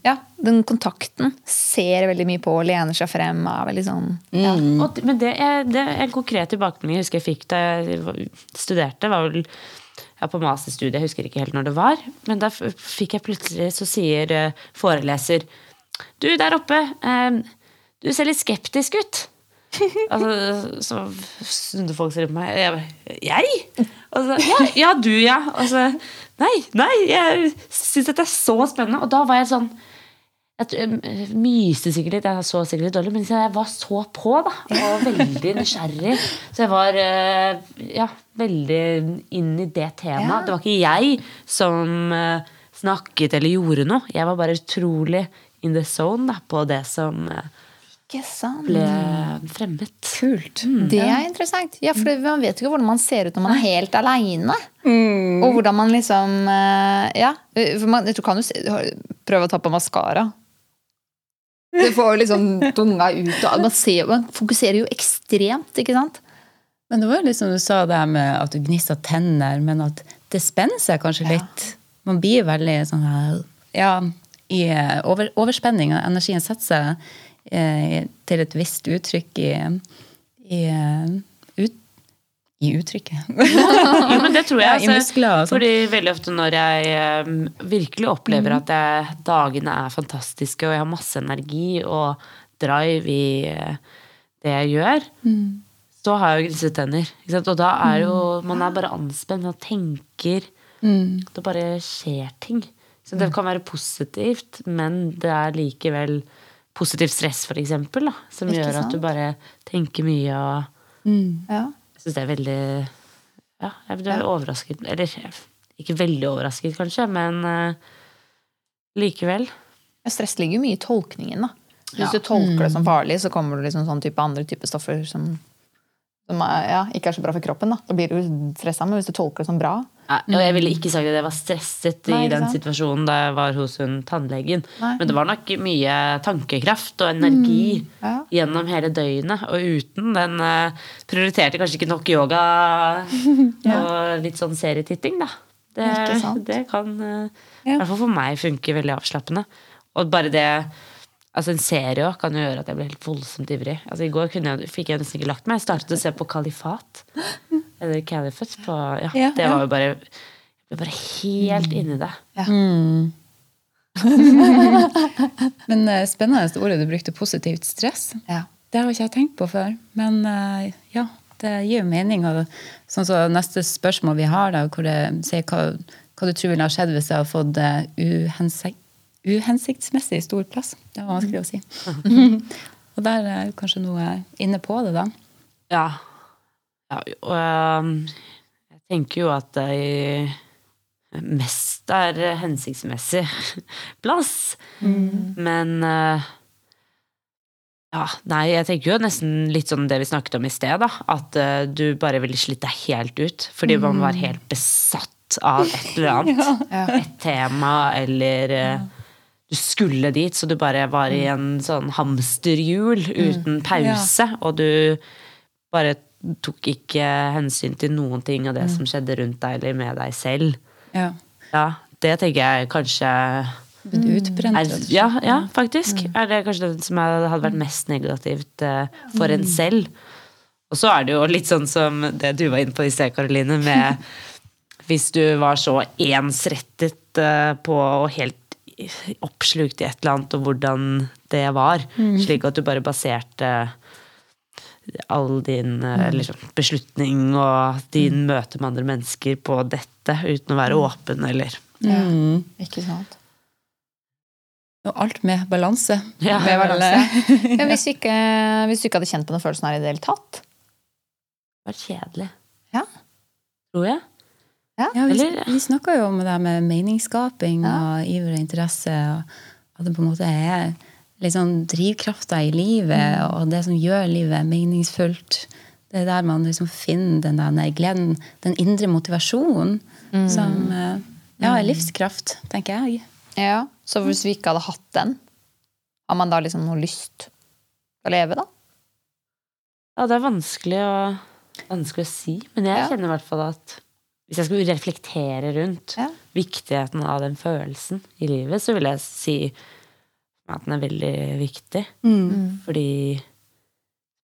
ja, den kontakten ser veldig mye på, lener seg frem. Er veldig sånn ja. Og, men det er, det er en konkret tilbakemelding jeg husker jeg fikk da jeg studerte. var vel ja, på masterstudiet, jeg husker ikke helt når det var. Men da fikk jeg plutselig, så sier eh, foreleser Du der oppe, eh, du ser litt skeptisk ut. altså, så snudde folk seg rundt meg. Jeg, bare, jeg? Og så, ja, ja, du, ja. Og så Nei, nei, jeg syns dette er så spennende. Og da var jeg sånn jeg myste sikkert litt, jeg så sikkert litt dårlig, men jeg var så på, da. Og veldig nysgjerrig. Så jeg var eh, ja, veldig inn i det temaet. Ja. Det var ikke jeg som eh, snakket eller gjorde noe. Jeg var bare utrolig in the zone da, på det som Ikke sant? ble fremmet. Kult. Det er interessant. Ja, for Man vet jo ikke hvordan man ser ut når man er helt aleine. Og hvordan man liksom Ja. For man, du kan jo prøve å ta på maskara. Du får liksom tunga ut. Og man, ser, man fokuserer jo ekstremt, ikke sant? Men det var jo litt som du sa det her med at du gnissa tenner, men at det spenner seg kanskje litt. Man blir veldig sånn Ja, i eh, over, overspenning. og Energien setter seg eh, til et visst uttrykk i, i, eh, i uttrykket. Jo, men det tror jeg. Ja, altså, muskler fordi veldig ofte når jeg um, virkelig opplever at jeg, dagene er fantastiske, og jeg har masse energi og drive i uh, det jeg gjør, så har jeg jo. Ikke sant? Og da er jo Man er bare anspent, man tenker Det bare skjer ting. Så det kan være positivt, men det er likevel positivt stress, for eksempel, da, som Ikke gjør at du bare tenker mye og Ja. Jeg syns det er veldig Ja, jeg ble overrasket. Eller ikke veldig overrasket, kanskje, men uh, likevel. Stress ligger jo mye i tolkningen. da. Hvis Ja. du tolker det som farlig, så kommer det liksom sånn type andre typer stoffer som, som er, ja, ikke er så bra for kroppen. da. Da blir du stressa, men hvis du tolker det som bra Og jeg ville ikke sagt at jeg var stresset Nei, i den sant? situasjonen da jeg var hos hun tannlegen. Nei. Men det var nok mye tankekraft og energi ja. gjennom hele døgnet. Og uten den eh, prioriterte kanskje ikke nok yoga og litt sånn serietitting, da. Det, det kan eh, i Ja. hvert fall for meg funke veldig avslappende. Og bare det Altså En serie også kan jo gjøre at jeg blir helt voldsomt ivrig. Altså I går kunne jeg, fikk jeg nesten ikke lagt meg. Jeg startet å se på Kalifat. Eller Califat. På, ja, Ja, det var jo bare Jeg ble bare helt inni det. Men eh, spennende ordet du brukte, positivt stress. Ja. Det har ikke jeg tenkt på før. Men eh, ja, det gir jo mening. Og sånn så neste spørsmål vi har, da, hvor det sier hva, hva du tror ville ha skjedd hvis jeg hadde fått eh, uhensikt, uhensiktsmessig stor plass. Det var vanskelig å si. og der er kanskje noe inne på det, da. Ja. ja og jeg tenker jo at det mest er hensiktsmessig plass. Men øh, ja, nei, jeg tenker jo nesten litt sånn det vi snakket om i sted, da. At øh, du bare ville slitt deg helt ut. Fordi man var helt besatt av et eller annet. Et tema eller øh, du skulle dit, så du bare var i en sånn hamsterhjul uten pause. Og du bare tok ikke hensyn til noen ting av det som skjedde rundt deg eller med deg selv. Ja. Ja, det tenker jeg kanskje Blitt utbrent. er, ja, ja, faktisk. Er det kanskje det som hadde vært mest negativt eh, for en selv. Og så er det jo litt sånn som det du var inne på i sted, Karoline, med hvis du var så ensrettet eh, på og helt oppslukt i et eller annet, og hvordan det var. Slik at du bare baserte all din eh, liksom, beslutning og din møte med andre mennesker på dette, uten å være åpen eller Ja. Mm. Ikke sant? Og alt med balanse. Ja, med balanse. Ja, hvis, du ikke, hvis du ikke hadde kjent på den følelsen her i det hele tatt. Det var kjedelig. Ja. Tror jeg. Ja, vi, Eller- vi snakka jo om det med meningsskaping Ja. og iver og interesse. Og at det på en måte er litt sånn drivkrafta i livet, Mm. og det som gjør livet meningsfullt. Det er der man liksom finner den der gleden, den indre motivasjonen, Mm. som eh, ja, er livskraft, tenker jeg. Ja, Så hvis vi ikke hadde hatt den, har man da liksom noe lyst til å leve, da? Ja, det er vanskelig å, vanskelig å si, men jeg Ja. kjenner i hvert fall at hvis jeg skulle reflektere rundt Ja. viktigheten av den følelsen i livet, så vil jeg si at den er veldig viktig. Mm. Fordi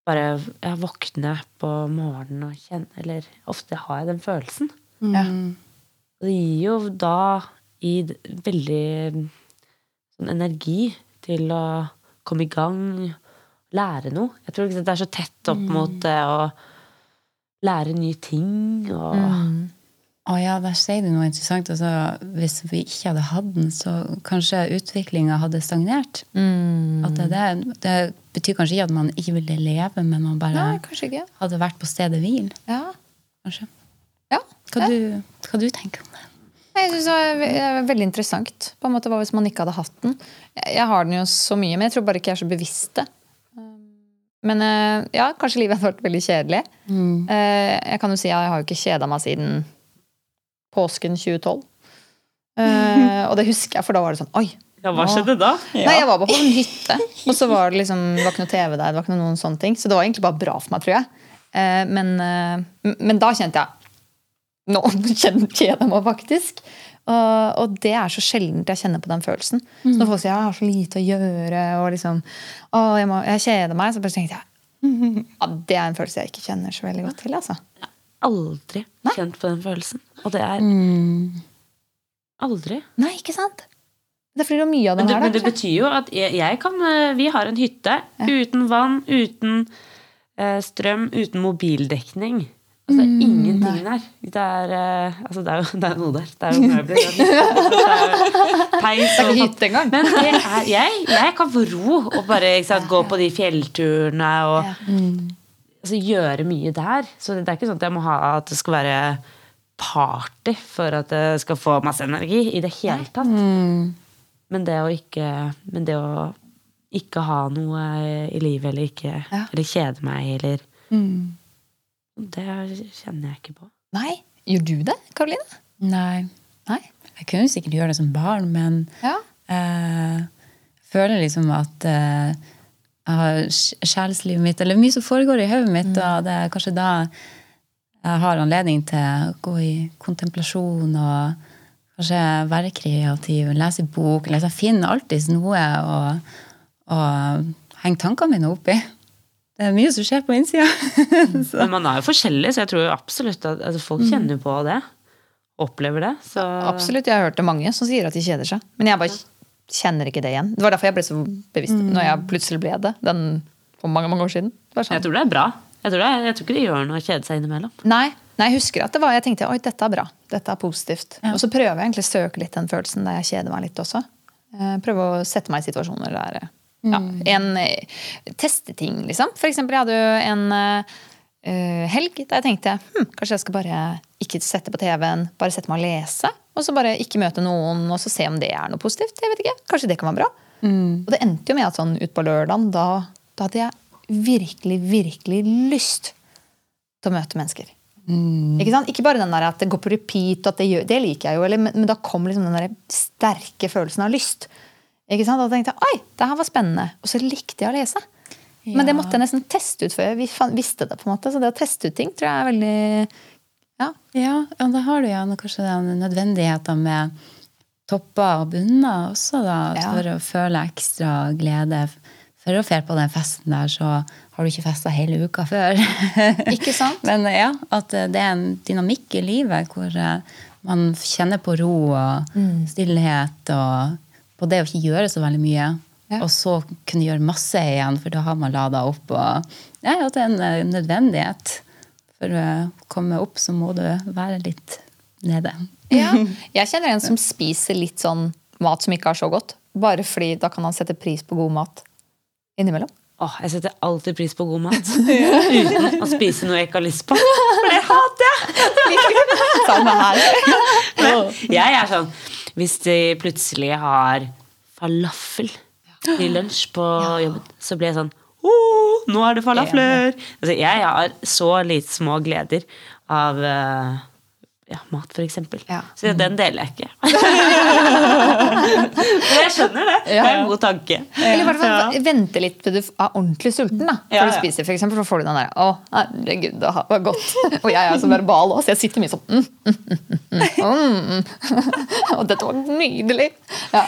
bare jeg våkner på morgenen og kjenner Eller ofte har jeg den følelsen. Ja. Og det gir jo da i veldig sånn energi til å komme i gang, lære noe. Jeg tror ikke det er så tett opp mot det å lære nye ting og Mm. Å ja, der sier du noe interessant. Altså, hvis vi ikke hadde hatt den, så kanskje utviklinga hadde stagnert. Mm. Det, det, betyr kanskje ikke at man ikke ville leve, men man bare Nei, hadde vært på stedet hvil. Ja. kanskje. ja. Hva, Ja. du, hva du tenker om det? Jeg synes det er veldig interessant. På en måte Hva hvis man ikke hadde hatt den? Jeg har den jo så mye, men jeg tror bare ikke jeg er så bevisst det. Men eh, ja, kanskje livet hadde vært veldig kjedelig. Mm. Jeg kan jo si at jeg har jo ikke kjeda meg siden påsken 2012. Eh, og det husker jeg, for da var det sånn Oi! Ja, hva skjedde da? Nei, jeg var bare på en hytte, og så var det liksom Det var ikke noe TV der, det var ikke noen sånne ting. Så det var egentlig bare bra for meg, tror jeg. Eh, Men, eh, men da kjente jeg Nå kjeder jeg meg faktisk. Og, det er så sjeldent jeg kjenner på den følelsen. Så når folk sier jeg har så lite å gjøre, og liksom Å, jeg, må, jeg kjeder meg, så bare tenkte jeg ja, Det er en følelse jeg ikke kjenner så veldig godt til. altså. Aldri kjent på den følelsen. Og det er aldri. Nei, ikke sant? Det er fordi det er mye av det, her. men det betyr jo at jeg, jeg kan eh, Vi har en hytte uten vann, uten uh, strøm, uten mobildekning. Altså, det er ingenting der. Det er, uh, altså, det er jo det er noe der. Det er jo møbler. Er peis Det og ikke hytte engang. Men er, jeg, jeg kan få ro og bare sant, gå på de fjellturene og altså, gjøre mye der. Så det er ikke sånn at jeg må ha at det skal være party for at jeg skal få masse energi i det hele tatt. Men det å ikke Men det å ikke ha noe i livet, eller ikke Ja. Eller kjede meg, eller Det kjenner jeg ikke på. Nei, Gjør du det, Karoline? Nei. Nei? Jeg kunne sikkert gjøre det som barn, men Ja. eh, jeg føler liksom at eh, jeg har sj- sjelslivet mitt, eller mye som foregår i hodet mitt, og det er kanskje da jeg har anledning til å gå i kontemplasjon og kanskje være kreativ, lese bok. Liksom, finne alltid noe å, å henge tankene mine opp i. Det er mye som skjer på innsida. Men man er jo forskjellig, så jeg tror absolutt at altså, folk kjenner på det. Opplever det. Så Absolutt, jeg har hørt det mange som sier at de kjeder seg. Men jeg bare kjenner ikke det igjen. Det var derfor jeg ble så bevisst når jeg plutselig ble det. Den for mange mange år siden. Det var sånn. jeg tror det er bra. Jeg tror, det er, jeg tror ikke det gjør noe å kjede seg innimellom. Nei, nei, jeg husker at det var, jeg tenkte oi, dette er bra. Dette er positivt. Og så prøver jeg egentlig å søke litt den følelsen der jeg kjeder meg litt også. Eh, Prøve å sette meg i situasjoner der eh, ja, en eh, Teste ting, liksom. For eksempel, jeg hadde jo en uh, helg der jeg tenkte hm, kanskje jeg skal bare ikke sette på TV-en, bare sette meg og lese. Og så bare ikke møte noen, og så se om det er noe positivt. Jeg vet ikke, Kanskje det kan være bra. Og det endte jo med at sånn utpå lørdagen, da, da hadde jeg virkelig, virkelig lyst til å møte mennesker. Ikke, sant? ikke bare den der at det går på repeat, at det, gjør, det liker jeg jo, eller, men, men da kom liksom den der sterke følelsen av lyst. Ikke sant? Da tenkte jeg oi, det her var spennende. Og så likte jeg å lese. Men det måtte jeg nesten teste ut før jeg visste det. på en måte. Så det å teste ut ting tror jeg er veldig ja, Ja, ja da har du ja, kanskje den nødvendigheten med topper og bunner også, da. Ja. For å føle ekstra glede. For å dra på den festen der, så har du ikke festa hele uka før. Ikke sant? Men ja, at det er en dynamikk i livet hvor eh, Man kjenner på ro og stillhet og på det å ikke gjøre så veldig mye. Ja. Og så kunne gjøre masse igjen, for da har man lada opp. Og ja, at det er en eh, nødvendighet. For å komme opp, så må du være litt nede. Ja. Jeg kjenner en som spiser litt sånn mat som ikke er så godt. Bare fordi da kan han sette pris på god mat innimellom. Åh, jeg setter alltid pris på god mat. Uten å spise noe jeg ikke har lyst på. For det hater jeg! Samme her. Men jeg er sånn Hvis de plutselig har falafel til lunsj på jobben, så blir jeg sånn oh, nå er det falafler! Altså, jeg har så lite små gleder av eh, ja, mat, for eksempel. Ja. Så den deler jeg ikke. Men jeg skjønner det. Det er en god tanke. Eller i hvert fall Ja. vente litt til du er ordentlig sulten. da Før Ja, du spiser, for eksempel, så får du den der Å, herregud, det var godt. Og jeg er så verbal også, så jeg sitter mye sånn mm, mm, mm, mm, mm. Og dette var nydelig. Ja.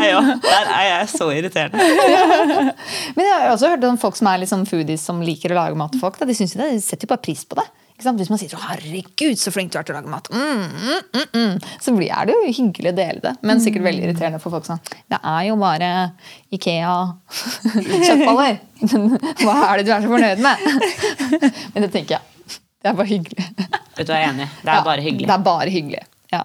Jeg òg. Der er jeg så irriterende. Men jeg har også hørt om folk som er sånn foodies som liker å lage mat til folk. Da. De, synes jo det, de setter jo bare pris på det. Ikke sant? Hvis man sier så, 'herregud, så flink du er til å lage mat', mm, mm, mm, mm. så blir er det jo hyggelig å dele det. Men sikkert veldig irriterende for folk som Det er jo bare Ikea-kjøttboller'. Hva er det du er så fornøyd med? Men det tenker jeg. Det er bare hyggelig. Vet du hva, jeg er enig. Det er Ja, bare hyggelig. Det er bare hyggelig. Ja.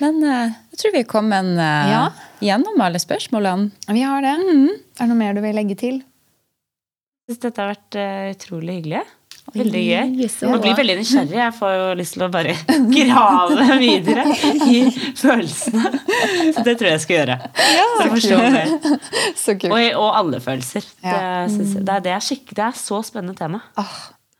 Men uh, jeg tror vi er kommet uh, Ja. gjennom alle spørsmålene. Vi har det. Er det noe mer du vil legge til? Jeg synes dette har vært uh, utrolig hyggelig. Veldig gøy. Man blir veldig nysgjerrig. Jeg får jo lyst til å bare grave videre i følelsene. Så det tror jeg jeg skal gjøre. For å forstå mer. Og, og alle følelser. Det, synes det, er, det, er skikk, det er så spennende tema. Ah,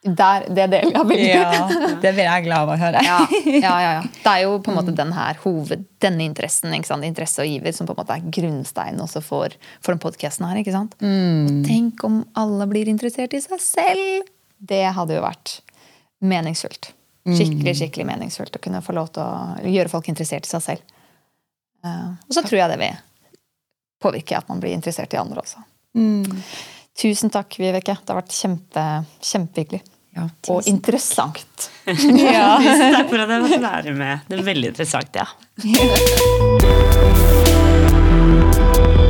der, det deler jeg veldig. Ja, det blir jeg glad av å høre. Ja, ja, ja, ja. Det er jo på en måte den her hoved, denne interessen, ikke sant? interesse og giver, som på en måte er grunnsteinen også for, for den podkasten her. ikke sant? Tenk om alle blir interessert i seg selv! Det hadde jo vært meningsfullt. Skikkelig skikkelig meningsfullt å kunne få lov til å gjøre folk interessert i seg selv. Eh, og så tror jeg det vil påvirke at man blir interessert i andre også. Tusen takk, Vibeke. Det har vært kjempe, kjempehyggelig. Ja, Og interessant. Tusen takk for at jeg fikk være med. Det er veldig interessant. Ja,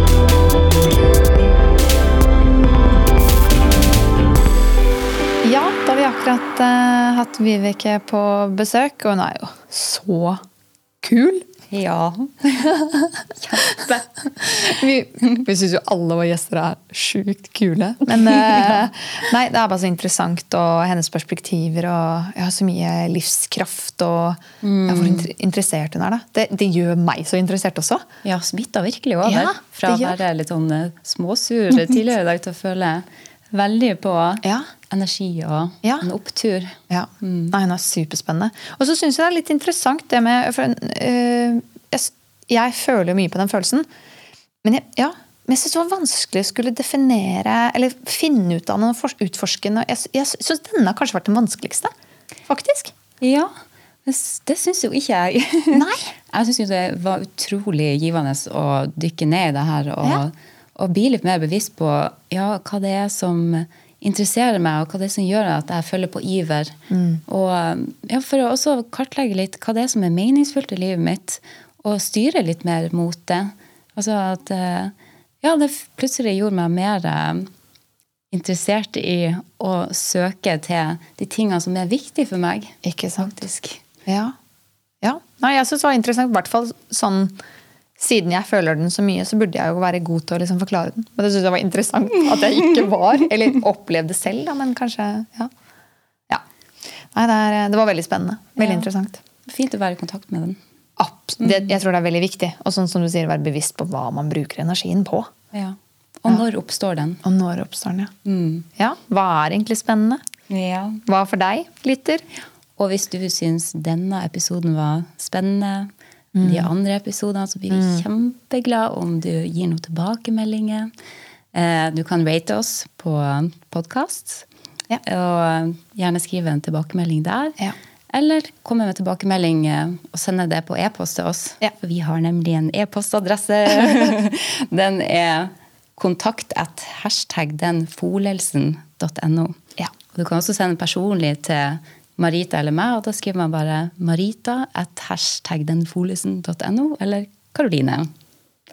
akkurat uh, hatt Vibeke på besøk, og hun er jo så kul. Ja. Vi, vi syns jo alle våre gjester er sjukt kule. Men uh, nei, det er bare så interessant, og hennes perspektiver, og jeg har så mye livskraft, og ja, hvor inter interessert hun er. da. Det, det gjør meg så interessert også. Ja, smitta virkelig over. Ja, Fra å være litt sånn eh, småsur tidligere i dag til å føle veldig på Ja. energi og Ja. en opptur. Ja. Nei, hun er superspennende. Og så syns jeg det er litt interessant det med for, uh, jeg, jeg føler mye på den følelsen. Men jeg, ja, men jeg syns det var vanskelig å skulle definere eller finne ut av noe, for- utforske noe. Jeg, jeg syns denne har kanskje vært den vanskeligste. Faktisk. Ja, det, syns jo ikke jeg. Nei. Jeg syns det var utrolig givende å dykke ned i det her og, Ja. Og bli litt mer bevisst på ja, hva det er som interesserer meg, og hva det er som gjør at jeg følger på iver. Og ja, For å også kartlegge litt hva det er som er meningsfullt i livet mitt, og styre litt mer mot det. Altså at eh, Ja, det plutselig gjorde meg mer eh, interessert i å søke til de tingene som er viktige for meg. Ikke sant? Faktisk. Ja. ja. Nei, jeg syns det var interessant. I hvert fall sånn siden jeg føler den så mye, så burde jeg jo være god til å liksom forklare den. Men det syns jeg var interessant at jeg ikke var, eller opplevde selv, da, men kanskje Ja. ja. Nei, det, er, det var veldig spennende. Veldig Ja. interessant. Fint å være i kontakt med den. Abs det, jeg tror det er veldig viktig. Og sånn som du sier, være bevisst på hva man bruker energien på. Ja. Og når oppstår den? Og når oppstår den, ja. Mm. ja. Hva er egentlig spennende? Ja. Hva for deg, lytter? Og hvis du syns denne episoden var spennende, de andre episodene, så blir vi kjempeglade om du gir noen tilbakemeldinger. Eh, Du kan rate oss på podkast, Ja. og gjerne skrive en tilbakemelding der. Ja. Eller komme med tilbakemelding eh, og sende det på e-post til oss. Ja. For vi har nemlig en e-postadresse. Den er kontakt at hashtag denfolelsen.no. Ja. Og Du kan også sende personlig til Marita eller meg, og da skriver man bare Marita at hashtag denfolesen.no, eller Karoline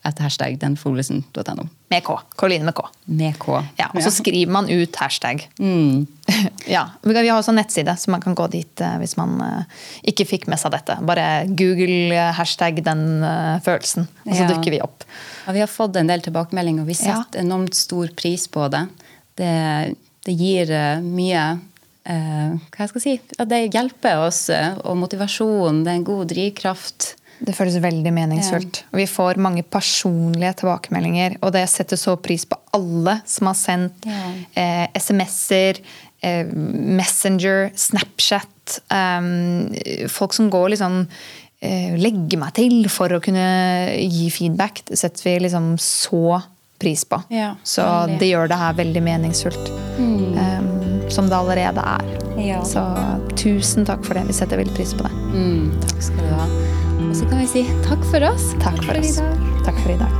at hashtag denfolesen.no. Med K. Karoline med K. Med K. Ja, og så skriver man ut hashtag. ja, vi har også en nettside, så man kan gå dit eh, hvis man eh, ikke fikk med seg dette. Bare google eh, hashtag den følelsen, og så Ja. dukker vi opp. Ja, vi har fått en del tilbakemeldinger, og vi Ja. setter enormt stor pris på det. Det, det gir mye Hva jeg skal si? at det hjelper oss, eh, og motivasjon. Det er en god drivkraft. Det føles veldig meningsfullt. Og vi får mange personlige tilbakemeldinger, og det setter så pris på alle som har sendt Ja. eh, SMS-er, eh, Messenger, Snapchat. eh, folk som går liksom eh, Legger meg til for å kunne gi feedback. Det setter vi liksom så pris på. Ja, så det gjør det her veldig meningsfullt. eh, som det allerede er. Ja. Så tusen takk for det. Vi setter veldig pris på det. Mm, takk skal du ha. Og så kan vi si takk for oss. Takk for oss. Takk for i dag.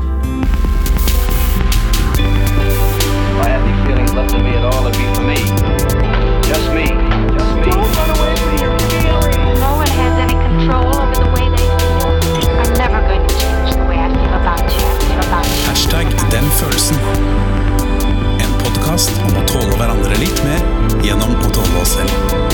I had the feelings left in me at all, it'd be for me. podkast om å tåle hverandre litt mer gjennom å tåle oss selv.